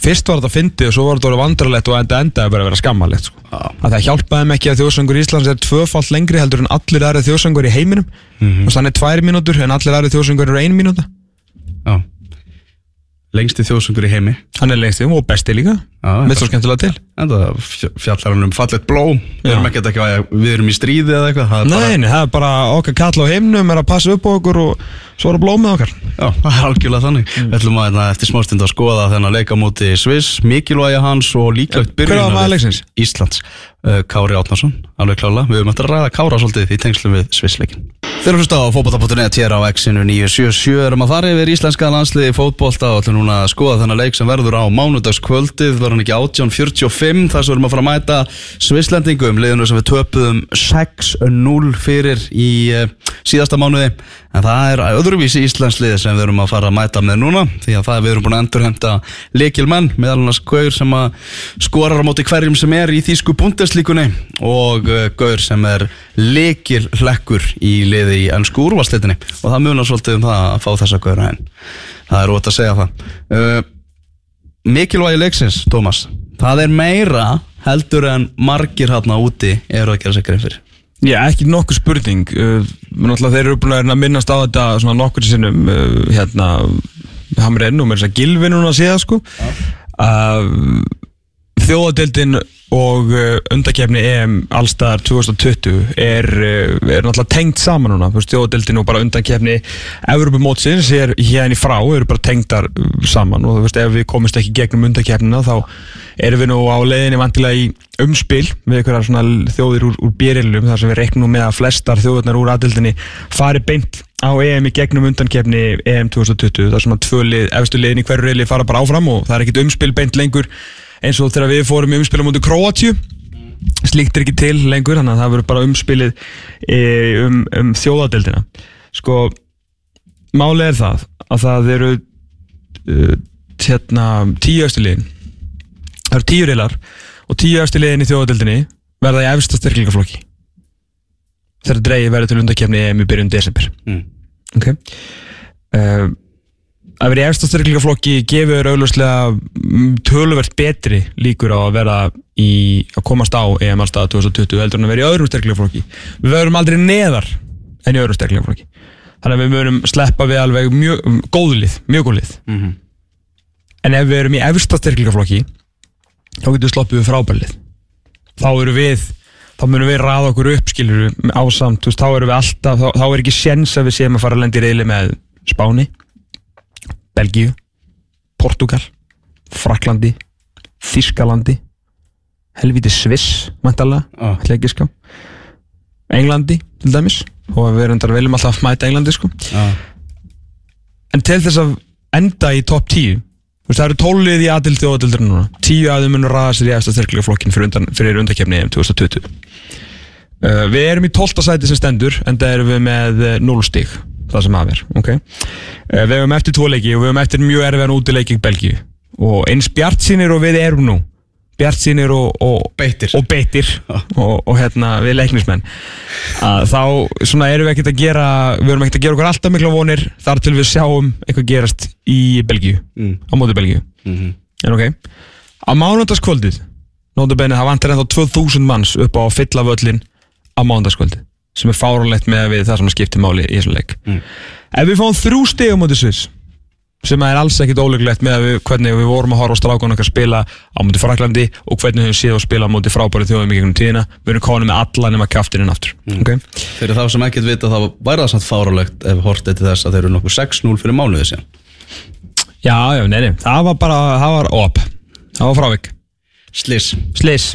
fyrst var þetta fyndið og svo var þetta orðið vandralegt og enda endaði bara að vera skammalegt sko. Að það hjálpaði þeim ekki að þjóðsöngur Íslands er tvöfalt lengri heldur en allir aðrið þjóðsöngur í heiminum. Og þannig tvær mínútur en allir aðrið þjóðsöngur eru ein mínúta. Já. Lengsti þjóðsöngur í heimi. Hann er lengst og besti líka Mitt svo skemmtilega til. En það fj- fjallar hann um fallet blóm. Við erum ekki ekki við erum í stríði eða eitthvað það er bara- Nei, nei, það er bara okkar kall á heimnum er að passa upp á okkur og svo er að blómið okkar. Já, <laughs> það er algjörlega þannig. Við ætlum að hérna, eftir smástund að skoða þennan leika múti Sviss, mikilvægi hans og líklegt Hver var byrjunar maður leiksins? Íslands. Uh, Kári Átnarsson, alveg klála Við höfum eftir að ræða Kára svolítið í tengslum við Svissleikin Þeir eru fyrst á fótbolta.net hér á X-inu 977 erum að fara yfir íslenska landsliði í fótbolta og ætlum núna að skoða þennan leik sem verður á mánudagskvöldið var hann ekki 18.45 þar sem við erum að fara að mæta Svisslendingum liðinu sem við töpuðum 6-0 fyrir í uh, síðasta mánuði. En það er öðruvísi íslenslið sem við erum að fara að mæta með núna því að það við erum búin að endurhenda leikilmenn meðal annars Gaur sem skorar á móti hverjum sem er í þýsku búndeslíkunni og uh, Gaur sem er leikil hlekkur í liði í ennsku úrvalsleitinni og það munar svolítið um það að fá þessa Gaur henn það er ótt að segja það. Uh, mikilvægi leiksins, Tómas það er meira heldur en margir hérna úti eru að gera sig grein fyrir. Já, ekki nokkuð spurning. Uh, Náttúrulega þeir eru búin að minnast á þetta svona nokkur sinnum uh, hérna Hamren og mér þess að Gilvi núna að segja sko uh, Þjóðadeildin og uh, undakefni EM allstaðar 2020 er, uh, er náttúrulega tengt saman núna. Þú veist, Þjóðadeildin og bara undakefni Evropamótsins er hérna í frá eru bara tengdar uh, saman. Og þú veist, ef við komumst ekki gegnum undakefnina þá erum við nú á leiðinni vantilega í umspil við einhverjar svona þjóðir úr, úr bjerilum þar sem við reiknum nú með að flestar þjóðirnar úr aðildinni fari beint á EM í gegnum undankefni EM 2020 þar sem að tvö lið, efstu liðin í hverju reyli fara bara áfram og það er ekkit umspil beint lengur eins og þegar við fórum í umspil á mútið Kroatíu slíkt er ekki til lengur þannig að það verður bara umspilið e, um, um þjóðadeildina. Sko málið er það að það eru uh, hérna tíu efstu liðin. Það eru tíu reylar og tíu efstu liðin í þjóðadeildinni verða í efsta styrklingaflokki þegar dreigið verður til undakefni í byrjun desember. Mm. ok? Uh, að vera í efsta styrklingaflokki gefur auðvitað töluvert betri líkur á að vera í að komast á EM allstað 2020 heldur en að vera í öðrum styrklingaflokki við verum aldrei neðar en í öðrum styrklingaflokki þannig að við verum sleppa við alveg mjög góðlið, mjög góðlið Mhm. en ef við erum í efsta styrklingaflokki þá getum við sloppið við frábærlið þá eru við þá munum við ræða okkur upp skilur ásamt, þá erum við alltaf þá, þá er ekki séns að við séum að fara að lenda í reyli með Spáni Belgíu Portugal Fraklandi Þískalandi helviti Sviss, mæntalega Ah. ætla ég að giska Englandi, til dæmis og við erum þar viljum alltaf mæta Englandi sko Já. en til þess að enda í topp 10 þú veist, það eru tólið í aðild þjóðadildur núna 10 aðeins munur ræða sér í eftir styrklega flokkin fyrir, undan, fyrir undakefni EM 2020 uh, við erum í 12. sæti sem stendur en það erum við með 0 stig það sem af er okay? uh, við hefum eftir tvo leiki og við hefum eftir mjög erfiðan útileiki í Belgíu og eins bjart sínir og við erum nú bjart sínir og, og Beittir. og beittir og, og hérna við leiknismenn að þá svona erum við ekkert að gera við erum ekkert að gera okkur alltaf mikla vonir þar til við sjáum eitthvað gerast í Belgíu Mm. á móti Belgíu Mhm. en ok á mánundagskvöldið nótabenni það vantar ennþá 2000 manns upp á fylla völlin á mánundagskvöldið sem er fáránlegt með við það sem skiptir máli í þessum leik. Mm. ef við fáum þrjú stig á Sviss sem er alls ekkit óleglegt með að við, hvernig við vorum að horfa á strákun okkar spila á móti Fraklandi og hvernig við séum að spila á móti frábæri þjóðum í gegnum tíðina við erum konið með alla nema kaftininn aftur. Mm. okay? Fyrir þá sem ekkert vita þá væri það samt fáralegt ef hortið til þess að þeir eru nokkuð 6-0 fyrir mánuði síðan. Já, já, nei, nei, það var bara það var op, það var frávik. Sliss. Slis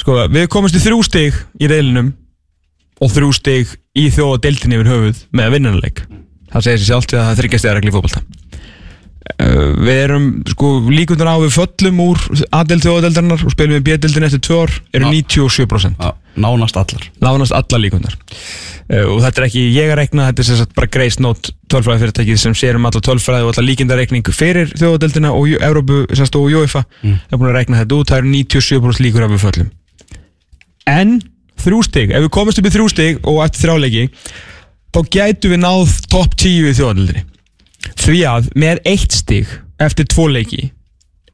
Sko, við komumst í þrjú stig í reylinum og þrjú stig í þjóða deildinni yfir höfuð með að vinnanleik það segir sér sjálft að það þryggjast eða regli í fótbolta. Uh, við erum sko líkundur á við föllum úr A-deild þjóðadeildarinnar og spilum við B-deildin eftir tvö ár eru 97% Já, nánast allar. Nánast alla líkundar uh, og þetta er ekki ég að reikna, þetta er sem sagt bara Grace Note tölfræði fyrirtækið sem sér um alla tölfræði og alla líkindareikning fyrir þjóðadeldina og Evrópu, sem sagt og UEFA mm. er búin að reikna þetta út, það eru 97% líkur af við föllum. En þrjú stig, ef við komumst upp í þrjú stig og eftir þrjáleiki þá gætu við náð topp 10 í þjóðadeldinni því að með eitt stig eftir tvo leiki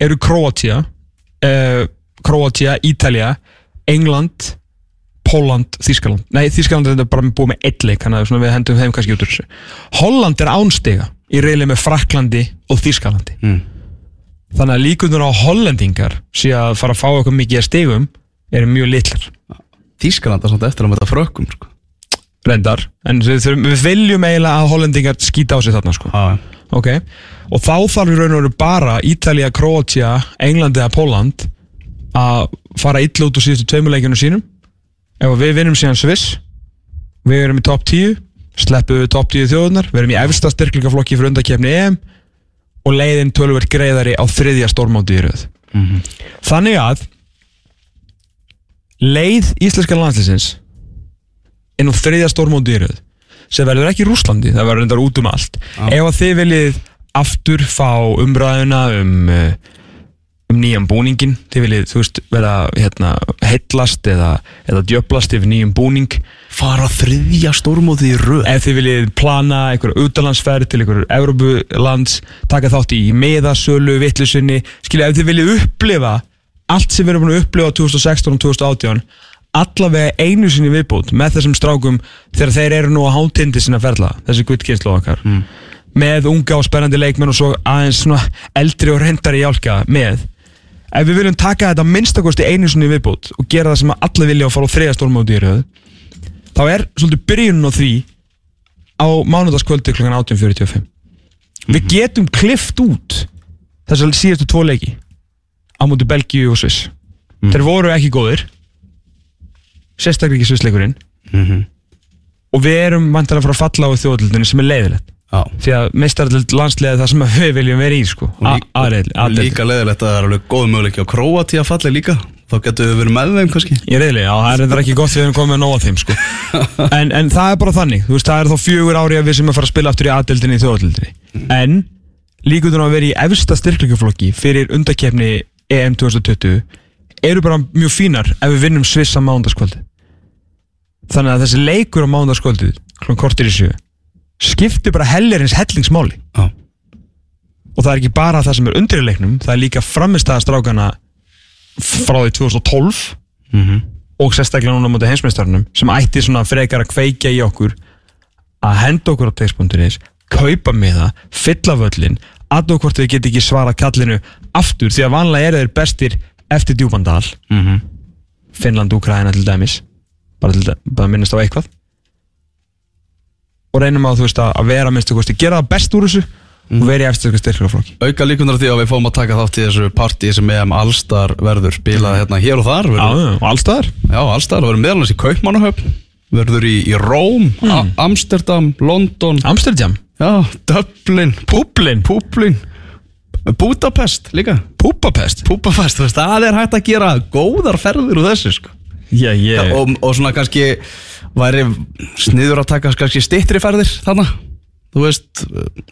eru Kroatia uh, Kroatia, Ítalja England Póland, Þískaland Nei, Þískaland er bara búið með eitt leik þannig að við hendum þeim kannski út úr þessu. Holland er ánstiga í reyli með Fraklandi og Þískalandi Mm. þannig að líkundur á hollendingar sé að fara að fá okkur mikið að stigum eru mjög litlar Þískaland er samt eftir að mæta frökkum sko. reyndar, en við, við viljum eiginlega að hollendingar skýta á sig þarna sko. Já, ok, og þá þarf í raun og veru bara Ítalía, Kroatia, England eða Póland að fara illa út úr síðustu tveimuleikjunum sínum. Ef við vinnum síðan Sviss við erum í topp 10 sleppum við topp 10 þjóðunar við erum í efsta styrklingaflokki fyrir undakefni EM og leiðin tölvert greiðari á þriðja stórmóti í röð. Þannig að leið íslenska landslýsins inn á þriðja stórmóti í röð sem verður ekki í Rúslandi, það verður reyndar út um allt. Ef að þið viljið aftur fá umræðuna um uh, um nýjan búningin þið viljið, þú veist, vera hérna, heitlast eða, eða djöblast yfir nýjum búning. Fara þriðja stórmóti í röð. Ef þið viljið plana einhverja utalansferð til einhverju Európulands taka þátt í meðasölu, vittlusinni skilja, ef þið viljið upplifa allt sem við erum búin að upplifa 2016 og 2018 allavega einu sinni viðbútt með þessum strákum þegar þeir eru nú á hátindi sinna ferla þessi guttkynslu okkar. Með unga og spennandi leikmenn og svo aðeins svona eldri og reyndari jálka með. Ef við viljum taka þetta minnstakosti einu sinni viðbútt og gera það sem að allir vilja og fara á þriða stórmóti í röð þá er svolítið byrjunin á því á mánudagskvöldi kl. 18.45 við getum klift út þessar síðastu tvo leiki á múti Belgíu og Sviss. Þeir voru ekki góðir. Sérstaklega ekki Svissleikurinn og við erum vantar að fara að falla á þjóðaldinni sem er leiðilegt Já. Því að meistaraldild landsliðið er það sem að við viljum vera í sko. Líka leðilegt að það er alveg góð möguleiki á Króati að falla líka. Þá getur við verið með þeim kannski. Ég reyðli, já, það er reyndar ekki gott því við erum komið með nóg af þeim sko. <laughs> en, en það er bara þannig. Þú veist, það er þá fjögur ári að við sem að fara að spila aftur í aðdeldinni í þjóðadeldinni En líkundur á að vera í efsta styrkleikaflokki fyrir undakefni EM 2020 eru bara mjög fínar ef við vinnum Sviss á mándaskvöldi Þannig að þessi leikur á mándaskvöldi klokkan kortir í sjö skiptir bara hellerins hellingsmáli. Já. Og það er ekki bara það sem er undir í leiknum það er líka framistæða strákana frá því 2012 og sérstaklega núna á móti heimsmeistarunum sem ætti svona frekar að kveikja í okkur að henda okkur á text.is kaupa með það, fylla völlin aðnú hvort þau geti ekki svara kallinu aftur því að vanlega eru þeir bestir eftir djúbandal Mhm. Finnland, Ukraina til dæmis bara, til, bara minnast á eitthvað. Og reynum á þú veist að að vera minnstu kosti, gera það best úr þessu og vera í eftir styrkjaflokki Auka líkunar því að við fáum að taka þátt í þessu partí sem EM Allstar verður spilað hérna hér og þar verður, allstaðar Já, Allstar, verður meðalans í Kaupmannahöfn Verður í, í Róm, A- Amsterdam, London Amsterdam, Já, Dublin, Publin, Publin Budapest líka. Púpapest Púpafest, þú veist, það er hægt að gera góðar ferðir úr þessu sko. Já, ég og, og svona kannski væri sniður að taka kannski stittri ferðir þannig þú veist,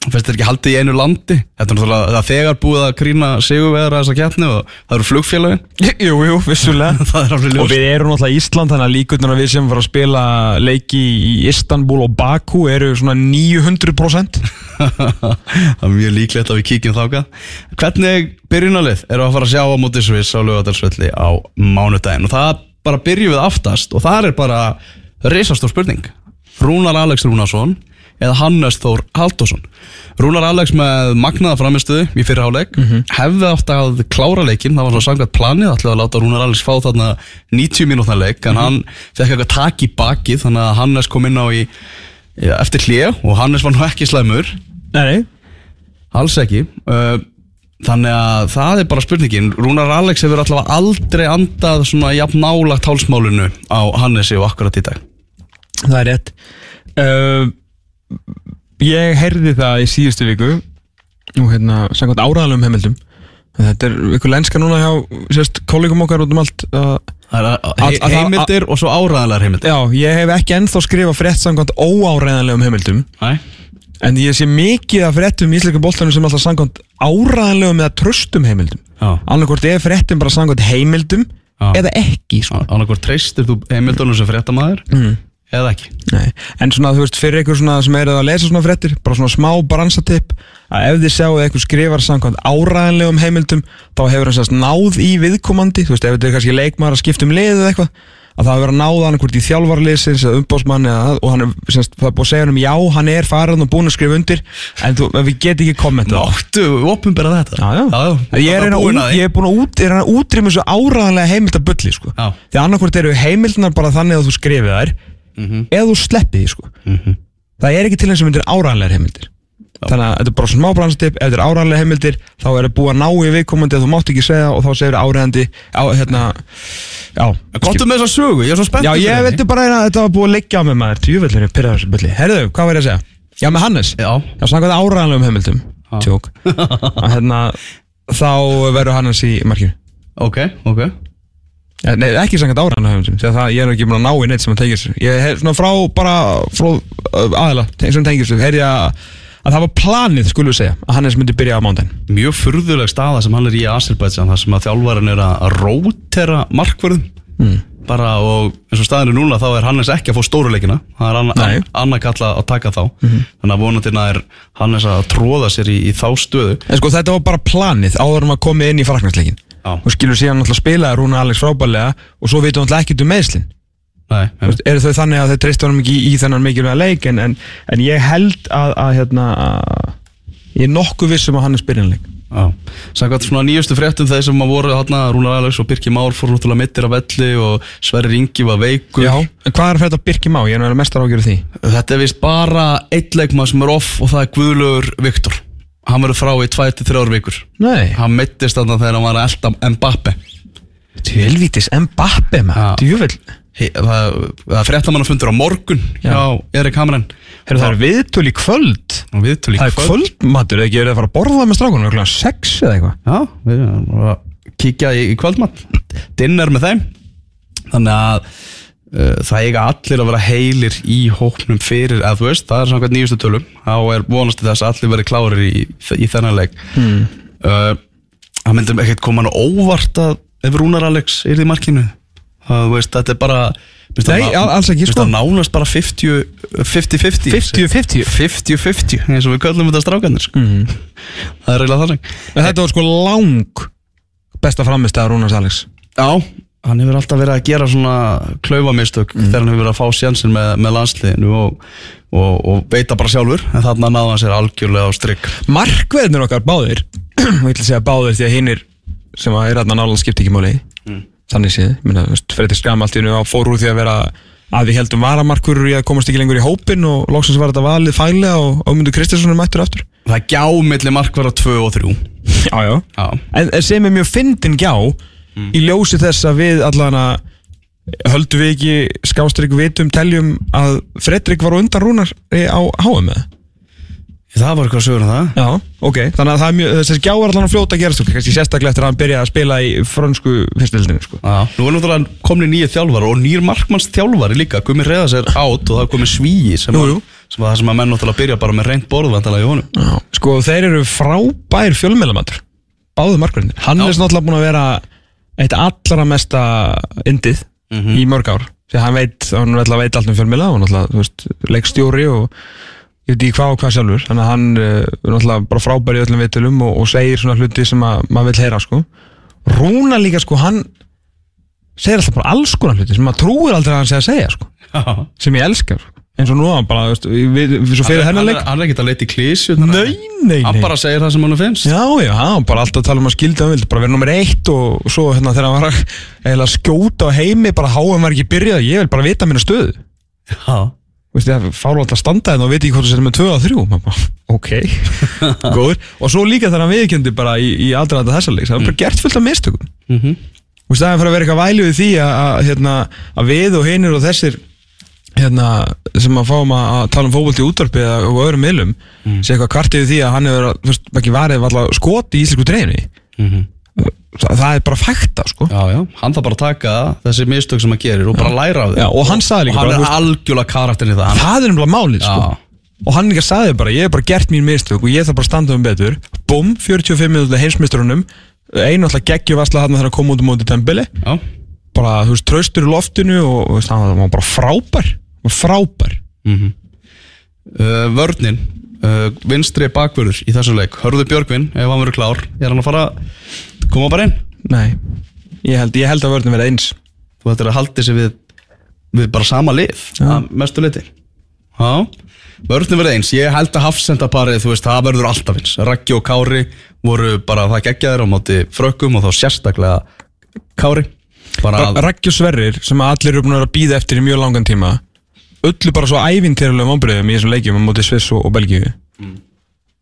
finnst þér ekki haldið í einu landi? Þetta er náttúrulega það er þegar búið að grína sigurveðara þessa keppni og það eru flugfélagin <laughs> Jú, jú, vissulega. <laughs> Er Og við erum náttúrulega Ísland þannig að líkurnar að við sem fara að spila leiki í Istanbul og Baku eru svona 900% <laughs> það er mjög líklegt að við kíkjum þáka hvernig byrjunalið eru að fara að sjá á móti Sviss á lögadalsvelli á mánudaginn? Og það bara byrjum við aftast og það er bara risastór spurning. Rúnar Alex Rúnarsson eða Hannes Þór Haldásson Rúnar Alex með magnaða framistuðu í fyrirháleik hefði átt að klára leikinn, það var svo samkvæmt planið ætlaði að láta Rúnar Alex fá þarna 90 mínútna leik en hann fekk eitthvað tak í bakið þannig að Hannes kom inn á í í- eftir hlje og Hannes var nú ekki slæmur. Nei, Alls ekki. Þannig að það er bara spurningin. Rúnar Alex hefur allavega aldrei andað svona jafn nálagt hálsmálinu á Hannesi og akkurat í dag. Það er rétt. Uh, Ég heyrði það í síðustu viku og hérna, samkvæmt áraðalum heimildum Þetta er ykkur lenska núna hjá sérst, kollegum okkar út um allt heimildir og svo áræðanlegar heimildir Já, ég hef ekki ennþá skrifað frétt samkvæmt óáræðanlegum heimildum Næ, En ég sé mikið af fréttum í íslenska boltanum sem alltaf samkvæmt áræðanlegum eða tröstum heimildum já Annarkvort er fréttum bara samkvæmt heimildum Já. eða ekki sko. Annarkvort treystir þú heimildunum sem fréttamaður mm. Eða ekki Nei. En svona þú veist fyrir ykkur svona sem eru að lesa svona fréttir bara svona smá bransatipp að ef þið sjáu að eitthvað skrifar samkvæmt áræðanlegum heimildum þá hefur sérst náð í viðkomandi þú veist ef þetta er kannski leikmaður að skipta um lið eða eitthvað að það hefur verið að náða hann hvort í þjálfarliðsins eða umbásmann eða, og hann er, semst, það er búið að segja hann um já, hann er farin og búin að skrifa undir en þú, en við getum ekki kommentað það. Náttu, opinbera þetta Já, já. já Ég er, búin út, því. ég er búin að áræðanlega heimildabulli sko. Já. því annarkvort eru heimildinar bara þannig að þú skrifið þær Mhm. eða þú sleppið því sko. það er ekki til eins og myndir áræðanlegar heimildir. Þannig að þetta er bara smá branstip ef þetta er áræðanlega heimildir þá er það búið að ná í viðkomandi að þú mátt ekki segja og þá segir áræðandi á, hérna, já, Komdu með þessa sögu, ég er svo spennt já, ég veit bara að þetta var búið að liggja á mig maður. Tjúvöldinu, bulli. Herðu, hvað var ég að segja? Já, með Hannes. Já, Já, samkvæmt áræðanlegum heimildum. Tjók. <laughs> Að hérna, Þá verður Hannes í markinu. Ok, ok Nei, ekki áræðanlegum heimildum Þegar það, ég er ekki búin að ná í neitt sem tengir sér Ég hef svona frá, bara frá uh, aðila hann tengir sér Heyrði að, að það var planið, skulum við segja Að Hannes myndi byrja á mándaginn Mjög furðuleg staða sem hann er í Azerbaijan þar sem að þjálfarinn er að rótera markvörðum mm. bara og eins og staðinu núna þá er Hannes ekki að fá stóruleikina það er anna, annað kalla að taka þá. Þannig að vonandina er Hannes að tróða sér í, í þá stöðu. En sko þetta var bara planið áður en Og skilur síðan náttúrulega spilaði Rúna Alex frábærlega Og svo veitum náttúrulega ekkert um meðslinn eru þau þannig að þau treystu honum ekki í, í þennan mikilvæga leik? En, en, en ég held að, að hérna, að, ég er nokkuð vissum að hann er spyrjanleik. Já, samkvæmt svona nýjustu fréttum þeir sem að voru hérna, Rúnar Alex og Birki Már fór náttúrulega mittir af velli og Sverri Ingi var veikur. Já, en hvað er þetta Birki Má? Ég er náttúrulega mestar ágjörð því. Þetta er vist bara eitt leikmað sem er off og það er Guðlaugur Viktor Hann verður frá í 2-3 vikur. Nei, Hann mittist þarna þegar hann var að elda Mbappe. Tjölvítis Mbappe Já. maður, djúvel He- Það, það er fréttamannafundur á morgun Já. hjá Erik Hamren. Herru það er viðtöl í kvöld. Viðtöl í Það er kvöldmatur, eða ekki verið að fara að borða með strákunum Klokkan sex eða eitthvað? Já, við erum að kíkja í, í kvöldmatt Dinner með þeim. Þannig að það eiga allir að vera heilir í hóknum fyrir, eða þú veist, það er samkvæmt nýjustu tölum þá er vonast þess að allir verið klárir í, í þennan leik Hmm. uh, Það myndir ekkert koma hann óvart að ef Rúnar Alex er í markinu það, veist, þetta er bara Nei, alls ekki, sko. það nánast bara 50 50-50 50-50 50-50, eins og við köllum þetta strákanir sko. mm. það er eiginlega þannig Þetta var sko lang besta framist að Rúnars Alex Já, hann hefur alltaf verið að gera svona klaufamistök Mm. þegar hann hefur verið að fá sjansin með, með landsliðinu og, og, og veita bara sjálfur en þarna náða hann sér algjörlega á strikk Markverðnir okkar báðir og <clears throat> ég ætla að segja báðir því að hinnir sem að er aðna nálan skipti ekki máli. Þannig séð, Fredrik Skram allt í einu á fór úr því að vera að við heldum varamarkur í að komast ekki lengur í hópin og loksins var þetta valið fælega og Ámundur Kristinsson er mættur aftur. Það er gjá milli markvara 2 og 3 <laughs> Já, já. En sem er mjög fyndin gjá í ljósi þess að við allan að höldum við ekki skástrík vitum, teljum að Fredrik var á undan Rúnar á HM eða? það var eitthvað sögur um það Já, ok, þannig að það er mjög, þessi gjá er allan að fljóta að gerast og kannski sérstaklega eftir að hann byrja að spila í frönsku fyrstildinu sko. Já, nú er náttúrulega komin nýju þjálfari og nýr markmanns þjálfari líka Gumi Reðas er átt og það er komið svíi sem, Jú, að- jú. sem að það sem að menn náttúrulega byrja bara með reynd borðvandala í honum Já. Sko, þeir eru frábær fjölmjölamætur Báðu markverðinir Hann Já. er náttúrulega búin að vera eitt allra mesta indið í mörg ár. Því að hann veit, hann veit allt um fjölmjöla og náttúrulega, leikstjóri og ég veit ekki hvað og hvað sjálfur. Þannig að hann uh, er náttúrulega bara frábær í öllum viðtölum og, og segir svona hluti sem að maður vil heyra sko. Rúna líka sko, hann segir alltaf bara alls konar hluti sem maður trúir aldrei að hann segja að segja sko. Sem ég elskar sko. Eins og nú hann bara, veist, við, við, svo fyrir hennar leik. er- hann er ekkert að leita í klísju Nei, nei, nei Hann bara segir það sem hann finnst. Já, já, hann bara alltaf að tala um að skildi hann vildi bara vera nummer eitt og, svo hérna þegar hann var að skjóta á heimi bara háum var ekki byrjað, ég vil bara vita minna stöðu. Já. Veist, ég fálu alltaf að standa hérna og veit ekki hvort þú setjum með 2 og 3 Maður bara, ok, <laughs> góður. Og svo líka þegar hann viðkjöndi bara í, í aðdraðanda þessa leik, það var bara gert fullt af mistökum. Mhm. Þú veist, það er að vera eitthvað vælu við því að, að, hérna, að við og hinir og þessir hérna, sem að fáum að að tala um fótbolt í útvarpi og öðrum miðlum Mm. sé eitthvað kvartið því að hann hefur veist, ekki alltaf skot í íslensku dreifni Þa, það er bara fækta sko. Já, já, hann þarf bara að taka þessi mistök sem hann gerir og bara læra af þeim. Já, og hann og hann bara, er algjörlega karakterin í það. Það er umlað málið sko. Og hann líka sagði bara, ég hef bara gert mín mistök og ég þarf bara að standa um betur. Búm, 45 minútið heimsmestrunum einu alltaf geggjuvasla hann þegar hann kom út um móti tempili Já, bara, þú veist, traustur í loftinu og, og hann var bara frábær hann var frábær. Uh, Vörnin uh, Vinstri bakvörður í þessu leik. Hörðu Björgvin, ef hann verður klár Er hann að fara koma bara inn? nei, ég held, ég held að vörðin verið eins. Þú ættir að haldi sig við Við bara sama lið Já. að Mestu leiti Já. Vörnin verður eins, ég held að hafsendaparið Þú veist, það verður alltaf eins. Raggi og Kári voru bara það geggjaðir á móti frökkum og þá sérstaklega Kári. Raggi og Sverrir, sem allir eru búin að býða eftir í mjög langan tíma öllu bara svo ævintýrlega vonbreiðum í þessum leikjum á móti Sviss og, og Belgíu.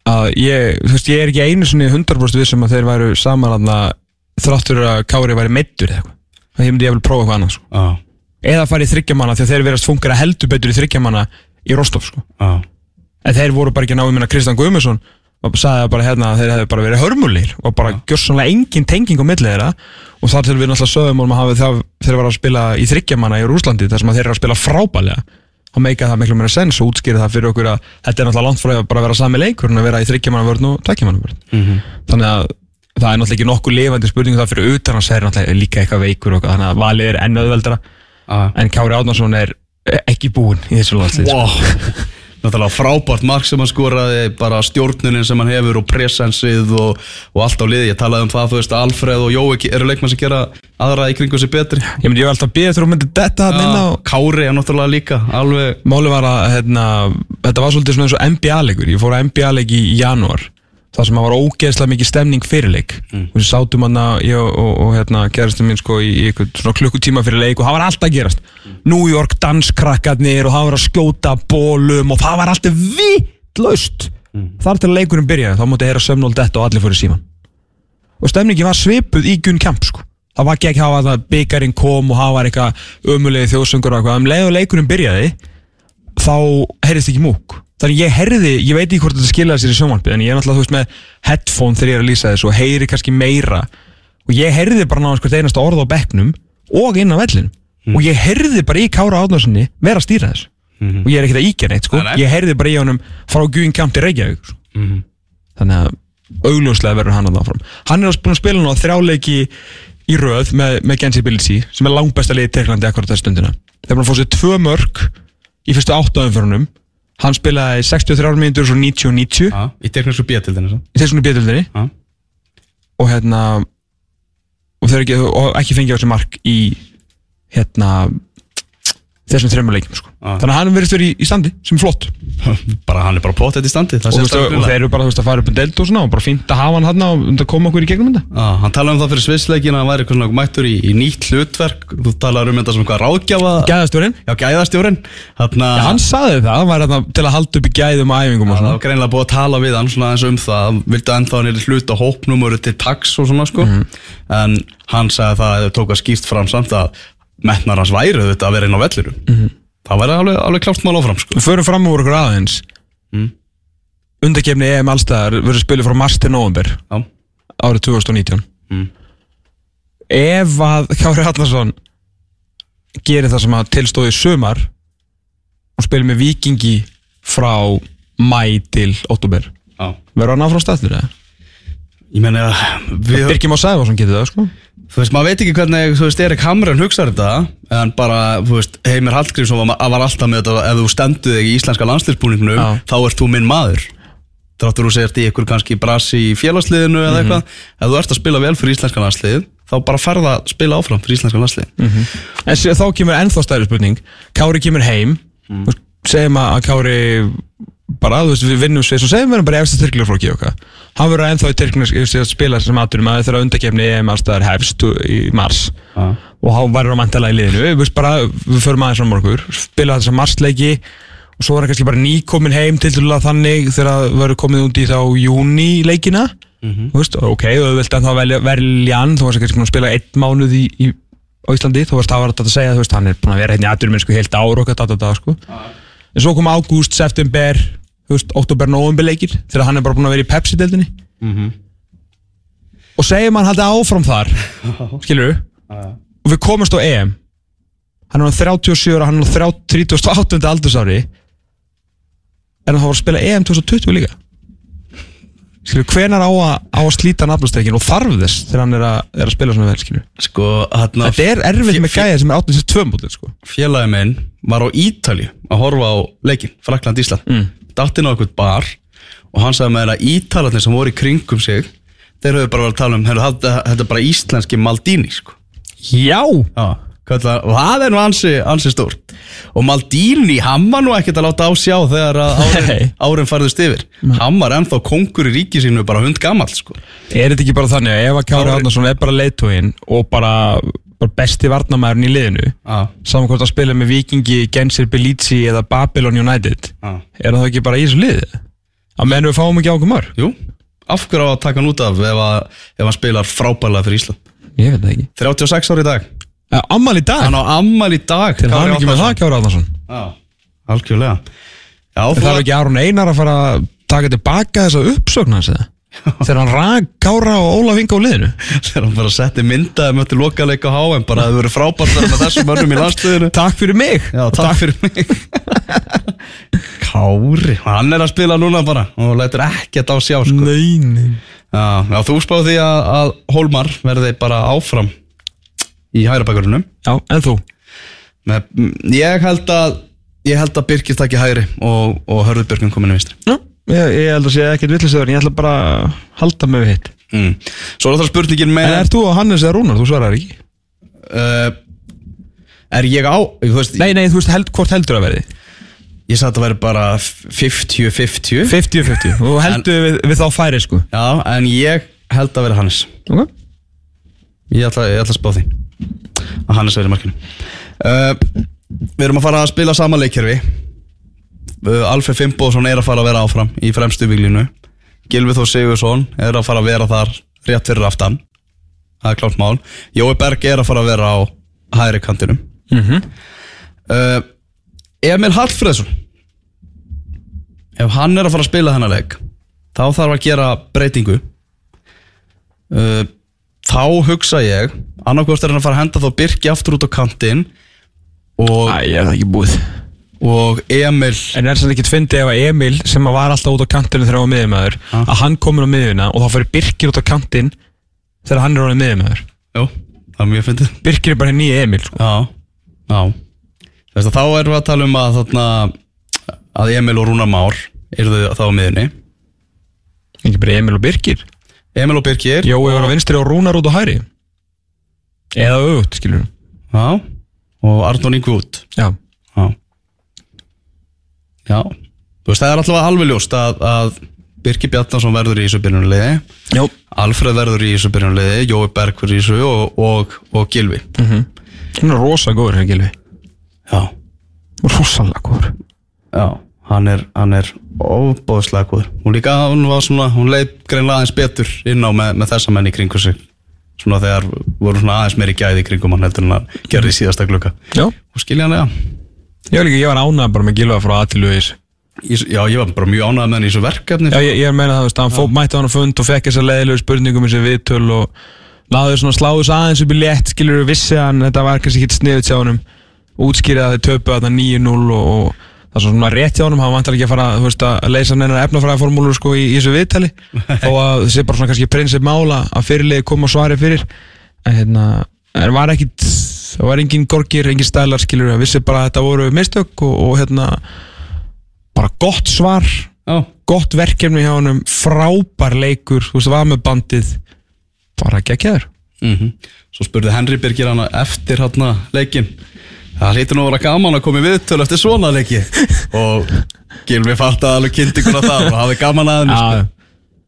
Að ég, þú veist, ég er ekki einu sinni 100% vissum að þeir væru saman að þráttur að Kári væri meittur eða eitthvað. Það hefði ég vil prófa eitthvað annað sko. á, eða fara í þryggjamanna því að þeir verðast funkar að heldur betur í þryggjamanna í Rostov sko. á, en þeir voru bara ekki að ná um hérna Kristján Guðmundsson og sagði bara hérna að þeir hefði bara verið hörmulir og bara gjörsanlega engin tenging á milli þeirra. Og þar til við náttúrulega sögum um að hafa það þeir var að spila í þryggjamanna í Rúslandi þar sem að þeir eru að spila frábælega þá meika það miklu meira sens og útskýri það fyrir okkur að þetta er náttúrulega langt frá að bara vera sami leikur en að vera í þryggjamanna vörn og tveggjamanna vörn þannig að það er náttúrulega ekki nokkuð lifandi spurning það fyrir utan að segja náttúrulega líka eitthvað veikur og þannig að valið er enn auðveldara á. en Kári Átnarsson er ekki búinn í þessu landslið sko. Wow. <laughs> Náttúrulega frábært mark sem hann skoraði bara stjórnunin sem hann hefur og presensið og, og allt á liði. Ég talaði um það, þú veist, Alfreð og Jói eru leikmann sem gera aðra í kringu sig betri? Ég myndi ég var alltaf þér að myndi detta hann inn á Kári er náttúrulega líka alveg Máli var að hérna, þetta var svolítið svona eins og NBA-leikur Ég fór að NBA-leik í janúar Það sem að var ógeðslega mikið stemning fyrirleik mm. Við sátum hann að ég og, og, og hérna, gerastum minn sko í, í klukkutíma fyrir leik og það var alltaf að gerast. New York danskrakkarnir og það var að skjóta bólum og það var alltaf vitlaust. Þar til að leikurinn byrjaði, þá mútti heyra sömnól detta og allir fyrir síman og stemningi var svipuð í Gunn Kemp sko. það var ekki ekki hafa það byggarinn kom og hafa eitthvað ömulegi þjóðsöngur og eitthvað. Um leið og leikurinn byrjaði þá heyrðist ekki múk. Þannig ég heyrði, ég veit ekki hvort þetta skilaði sér í sjónvarpi en ég er náttúrulega þú veist með headphone þegar ég er að lýsa þessu og heyri kannski meira. Og ég heyrði bara náðan hvert einasta orð á bekknum og inn á vellin og ég heyrði bara í Kára Átnarssoni vera að stýra þessu. Og ég er ekkert að íkja neitt sko. Ég heyrði bara í honum frá Guðin Kamp til Reykjavík sko. þannig að augljóslega verður hann að áfram. Hann er að spila nú á þrjáleiki í röð með, með Gensi Bilsi sem er langbæsta liðið í Tyrklandi akkurat þessu stundina. Þeir búin að fá sér tvö mörg í fyrstu áttaðumförunum hann spilaði 63 mínútur og svo 90 og 90 á, í teknísku bjötildinu í þessum bjöldinni Já. og hérna og ekki, og ekki fengið á þessu mark í hérna þessum þreymur leikjum sko. Já. þannig að hann verðist verið í, standi sem er flott. <laughs> Bara hann er bara pottet í standi það og, sést og, þeir eru bara veist, að fara upp um delt og svona og bara fínt að hafa hann hann og koma okkur í gegnum þetta. Já, hann talaði um það fyrir svisleikin að hann væri svona mættur í, í nýtt hlutverk. Þú talaði um þetta sem hvað ráðgjafa? Gæðastjórinn. Já, gæðastjórinn. Þarna Já, hann saði það, hann þarna til að halda upp í gæðum og æfingum og það svona. var greinlega búið að tala við hann svona eins um það. Vildi ennþá hann er hlut á hópnum og eru til tax og svona sko. En hann sagði það að þau tók að skýrt fram samt að metnar hans væri þetta að vera inn á vellirum það væri alveg, alveg klárt mál áfram sko. Við förum fram úr okkur aðeins. Mm. Undakefni EM allstæðar verður spilið frá mars til november já, árið 2019 Mm. Ef að Kári Hallarsson gerir það sem að tilstóði sumar og spilir með vikingi frá mæ til óttúber já. verður hann áfram stættur eða? Ég meni að við, Birkjum á Sæfarsson getur það sko. Þú veist, maður veit ekki hvernig þú veist, Erik Hamren hugsaði þetta en bara, þú veist, Heimir Hallgrímsson var, var alltaf með þetta, ef þú stendur þig í íslenska landslýsbúningnum, Já. þá ert þú minn maður. Þráttur þú segir í ykkur kannski brasi í félagsliðinu eða eitthvað. Ef þú ert að spila vel fyrir íslenska landslið þá bara ferða að spila áfram fyrir íslenska landslið En sé- þá kemur ennþá stærri spurning. Kári kemur heim. Mm. segjum að Kári bara, þú veist, við vinnum svið svo segjum við erum bara eftir styrklarflokki okkar hann verður ennþá í styrklarflokki að spila sem aðturum að þeirra undakefni EM allstaðar hefst í mars. Já. og hann verður á mantala í liðinu. Við, bara, við förum aðeins úr okkur. Spila þessa marsleiki og svo er hann kannski bara nýkomin heim til dæla þannig þegar það verður komið út í þá júni leikina þú veist, ok, þú vilt ennþá velja, hann. Þú varst kannski að spila einn mánuð í, í á Íslandi. Þú veist, það var þetta að segja, þú veist, hann er búin að vera hérna í aðurum sko heilt ár og þetta, sko. En svo kom ágúst, september þú veist, oktober, november leikir þegar hann er bara búin að vera í Pepsi-deldinni og segjum hann haldið áfram þar <laughs> skilur og við komumst á EM. Hann er á 37 ára, hann er á 38. aldursári. En hann var að spila EM 2020 líka skilur, hvenar á að, á að slíta nafnastreikin og þarf þess þegar hann er að, er að spila svona vel skilur? Sko, hérna þetta er erfitt með gæja sem er 82 mútið sko. Félagi minn var á Ítali að horfa á leikin, Frakland-Ísland mm. Datt inn á eitthvað bar og hann sagði með að Ítalarnir sem voru í kringum sig þeir höfðu bara verið að tala um þetta er bara íslenski Maldini sko. já, Já, kallar, og það er nú ansi, ansi stórt. Og Maldini, hann var nú ekkert að láta á sjá þegar árin, Nei. árin farðist yfir. Hann var ennþá kongur í ríki sínu bara hund gamall sko. er þetta ekki bara þannig að ef að Kári Kári- Árnason er bara leiðtógin og bara, bara besti varnamæðurinn í liðinu? Saman hvort að spila með Vikingi, Gensir, Belici eða Babylon United. Já. er það ekki bara í þessu liði? Að menn við fáum ekki á okkur mör Jú, af hverju á að taka hann út af ef, að, ef hann spilar frábælega fyrir Ísland? Ég veit það ekki. 36 ári í dag Uh, Ammal í dag, Hann á ammal í dag. Til hann ekki með það Kári Árnason. Já, algjörlega. Já, En það er ekki Aron Einar að fara að taka tilbaka þessa uppsögn hans eða? Þegar hann rak Kára og Ólaf Inga á liðinu. Þegar hann bara setti myndaði möttu lokaleika á HM bara að það verið frábært með þessum mönnum í landstöðinu Takk fyrir mig. Já, takk fyrir mig. Kári, hann er að spila núna bara og lætur ekkert á sjá sko. Nei, nei. Já, já, þú spáði því að, að Hólmar verði bara áfram í hægra bakgrunum Já, en þú? Með, ég held að ég held að Birkir takki hægri og, og Hörður Björgum kominu vinstri. Já, ég, ég held að sé ekkert villisöður en ég ætla bara að halda við hitt. Mm. Svo er það spurningin með En er þú og Hannes eða Rúnar? Þú svarar ekki. Uh, Er ég á veist, Nei, nei, þú veist held, hvort heldur að verði? Ég sagði að það væri bara 50-50 50-50 og heldur við, við þá færi sko. Já, en ég held að vera Hannes. Ok. Ég ætla, ég ætla að spá því að Hannes verið markinu. Uh, Við erum að fara að spila sama leikkerfi. Uh, Alfred Fimboðsson er að fara að vera áfram í fremstu viglinu Gilvi Þór Sigursson er að fara að vera þar rétt fyrir aftan. Það er klárt mál. Jói Berg er að fara að vera á hægri kantinum. Mhm. uh, Emil Hallfreðsson. Ef hann er að fara að spila þennan leik þá þarf að gera breytingu. Uh, þá hugsa ég annarkvort er hann að fara að henda þá Birki aftur út á kantinn og, Æ, ég er það ekki búið. og Emil En er það ekki tvindi ef að Emil sem að var alltaf út á kantinu þegar hann var miðjumæður Ha. að hann komur á miðjuna og þá fyrir Birkir út á kantinn þegar hann er orðið miðjumæður Jú, það er mjög fyndið. Birkir er bara nýja Emil sko. Já, já. Þess að þá erum við að tala um að þarna, að Emil og Rúnar Már eru þá á miðunni ekki bara Emil og Birkir Emil og Birkir Jói var á vinstri og Rúnar út á hæri eða auðvut skilur Já, og Arnón Ingi út. Já, Já. Já. Þú veist, það er alltaf alveg ljóst að, að Birki Bjarnason verður í þessu byrjunarliði. Já Alfred verður í þessu byrjunarliði Jói Berg verður í þessu og, og, og Gilvi Hann er rosa góður, hér Gilvi Já, Rosalega góður. Já Hann er, hann er óbóðslega góður. Hún líka, hún var svona, hún leið greinlega aðeins betur inn á með, með þessa menn í kringu sig. Svona þegar voru svona aðeins meiri gæði í kringum hann heldur en að gerði síðasta glukka Já, Og skiljanlega ég var líka, ég var ánægð bara með Gilva frá þessu Í- Já, ég var bara mjög ánægð með hann í þessu verkefni Já, ég, ég er að meina það, veist, hann fó, mætti hann á fund og fekk þessar leiðilegu spurningum í þessi viðtöl og náðu svona sláðus aðeins upp í létt, skilur við vissi hann, þetta var kannski ekki sniðut hjá honum. Útskýrið að þeir töpu þarna 9-0 og, og það er svona rétt hjá honum, hann vantar ekki að fara veist, að leysa neina efnafræðaformúlur sko, í, í þessu viðtali. Þó að þessi bara svona kannski prinsip mála að fyrirlegi koma svari fyrir. En hérna, en var ekkit það var engin gorgir, engin stælar skilur við, vissi bara að þetta voru mistök og, og hérna bara gott svar Já, gott verkefni hjá honum, frábær leikur þú veist, var með bandið bara geggjaður. Mm Svo spurði Henry Birgir hana eftir hana leikin Það hlýtur nú að vera gaman að koma í viðtöl eftir svona leiki. Og Gilvi fattaði alveg kynntinguna það og hafði gaman að henni sko.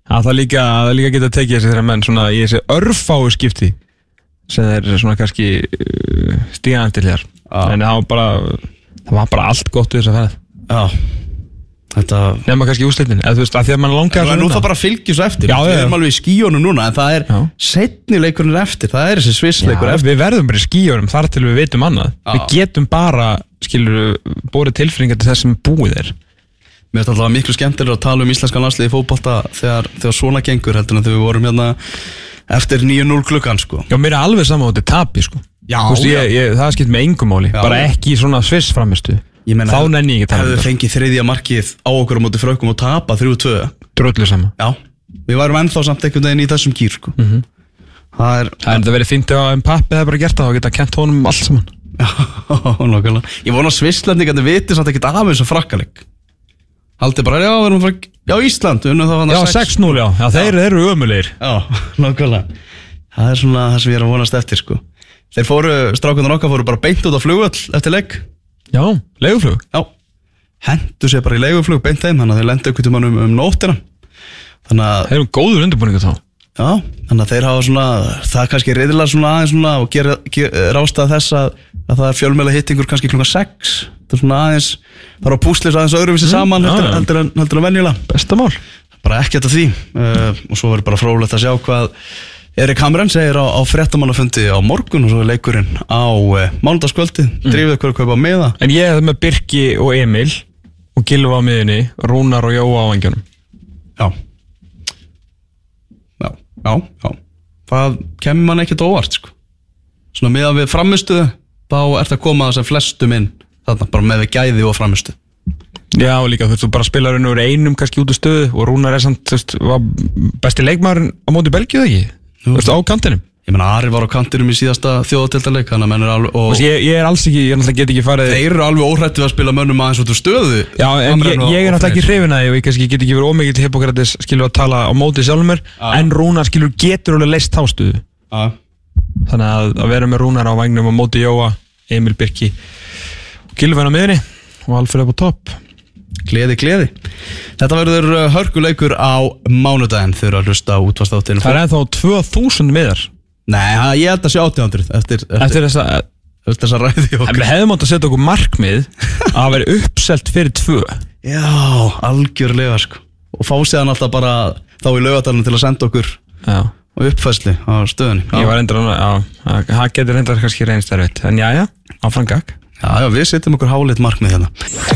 Það líka, það líka geta tekið þessi þeirra menn svona í þessi örfáu skipti sem þeir svona kannski uh, stíðan til þér Já. en það var bara það var bara allt gott við þess að ferð. Já, Þetta Nefna kannski úslitin Eða þú veist, að því að mann langar Það er nú það bara að fylgja svo eftir. Já, Við erum alveg í skíjónu núna En það er Já. setni leikurinn er eftir Það er þessi svissleikur eftir. við verðum bara í skíjórum þar til við veitum annað. Já. Við getum bara, skilur, bórið tilfinningar til þess sem búið er. Mér finnst alltaf miklu skemmtilega að tala um íslenskan landsliði í fótbolta þegar, þegar svona gengur heldur en þegar við vorum hérna eftir 9-0 klukkan sko. Já, mér er alveg sama á þetta tapi, sko. Já, já. ég, ég, það skipt með engum máli. Já, Bara ekki í svona sviss framistu Þá nenni ég ekki að tala um Hefðu fengið þriðja markið á okkur á móti frökkum og tapa 3-2 Dröllu sama Já, við værum ennþá samt einhvern veginn í þessum gýr sko. Mhm. Það er Það er þetta verið fyndið á Mpappi Það er bara gert það og geta kent honum allt saman. Já, <laughs> nokkulega Ég vona að Svisslendingarnir viti samt ekkert af þessu frakkaleg Haldið bara, já, við erum frá Já, Ísland, við unnum það Já, hana 6-0, já, já þeir þeir eru ömulegir Já, <laughs> nokkulega Það er svona það sem ég er að vonast eftir sko. Þeir fóru, strákunar okkar fóru bara beint út á flugvöll eftir leik Já, leiguflug. Já, hendu sér bara í leiguflug beint heim Þannig að þeir lendu ykkur tímann um, um nóttina. Þannig að, Þeir eru góður undirbúningu þá. Já, þannig að þeir hafa svona Það er kannski reyðilega svona aðeins svona Og gera, gera rástað þess að, að það er fjölmjöla hittingur kannski klunga 6 Það er svona aðeins Það er á púslis aðeins öðruvísi saman já, heldur, heldur, en, heldur en venjulega. Besta mál. Bara ekkert af því uh, og svo verður bara frólægt að sjá hvað Erik Hamren segir á, á fréttamannafundi á morgun og svo er leikurinn á uh, mánudagskvöldi, mm. drifið ykkur að kaupa meða En ég er með Birki og Emil Og Gilva á miðunni Rúnar og Jóa á vangjunum já já, já, já það kemur mann ekkert óvart sko. svona með að við framistuðu þá ert að koma það sem flestum inn þarna, bara með við gæði og framistu Já, og líka þú veist, þú bara spilar einum kannski út úr stöðu og Rúnar er samt, þú veist, var besti leikmaðurinn á móti Belgíu ekki? Þú veist, á kantinum? Ég menna Ari var á kantinum í síðasta þjóðatildarleik þannig að menn er alveg ég, ég er alls ekki, ég er náttúrulega get ekki farið þeir eru alveg óhrættið að spila mönnum aðeins út úr stöðu. Já, en ég, ég er náttúrulega ekki hrifin að því og ég kannski get ekki verið ómikið til Hippokrates skilur að tala á móti sjálfum mér. En Rúnar skilur getur alveg leist þá stuðu Já. þannig að, að vera með Rúnar á vagnum á móti Jóa, Emil Birki og Gilvan á miðunni og Alfred á topp Gleði, gleði. Þetta verður uh, hörkuleikur á mánudaginn þegar að hlusta á útvastáttin. Það er ennþá 2000 miðar Nei, ég held að sé 1800 eftir, eftir, eftir þess að eftir þess að ræði En við hefðum átt að setja okkur markmið <laughs> að vera uppselt fyrir tvö Já, algjörlega sko. Og fá séðan alltaf bara þá í laugatalinn til að senda okkur Já, uppfæsli á stöðunni. Já, ég var endur Já, það- getur endur kannski reynst erfitt En já, já, áfram gag já, já við setjum okkur hálít markmið hérna.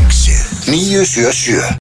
Exið 977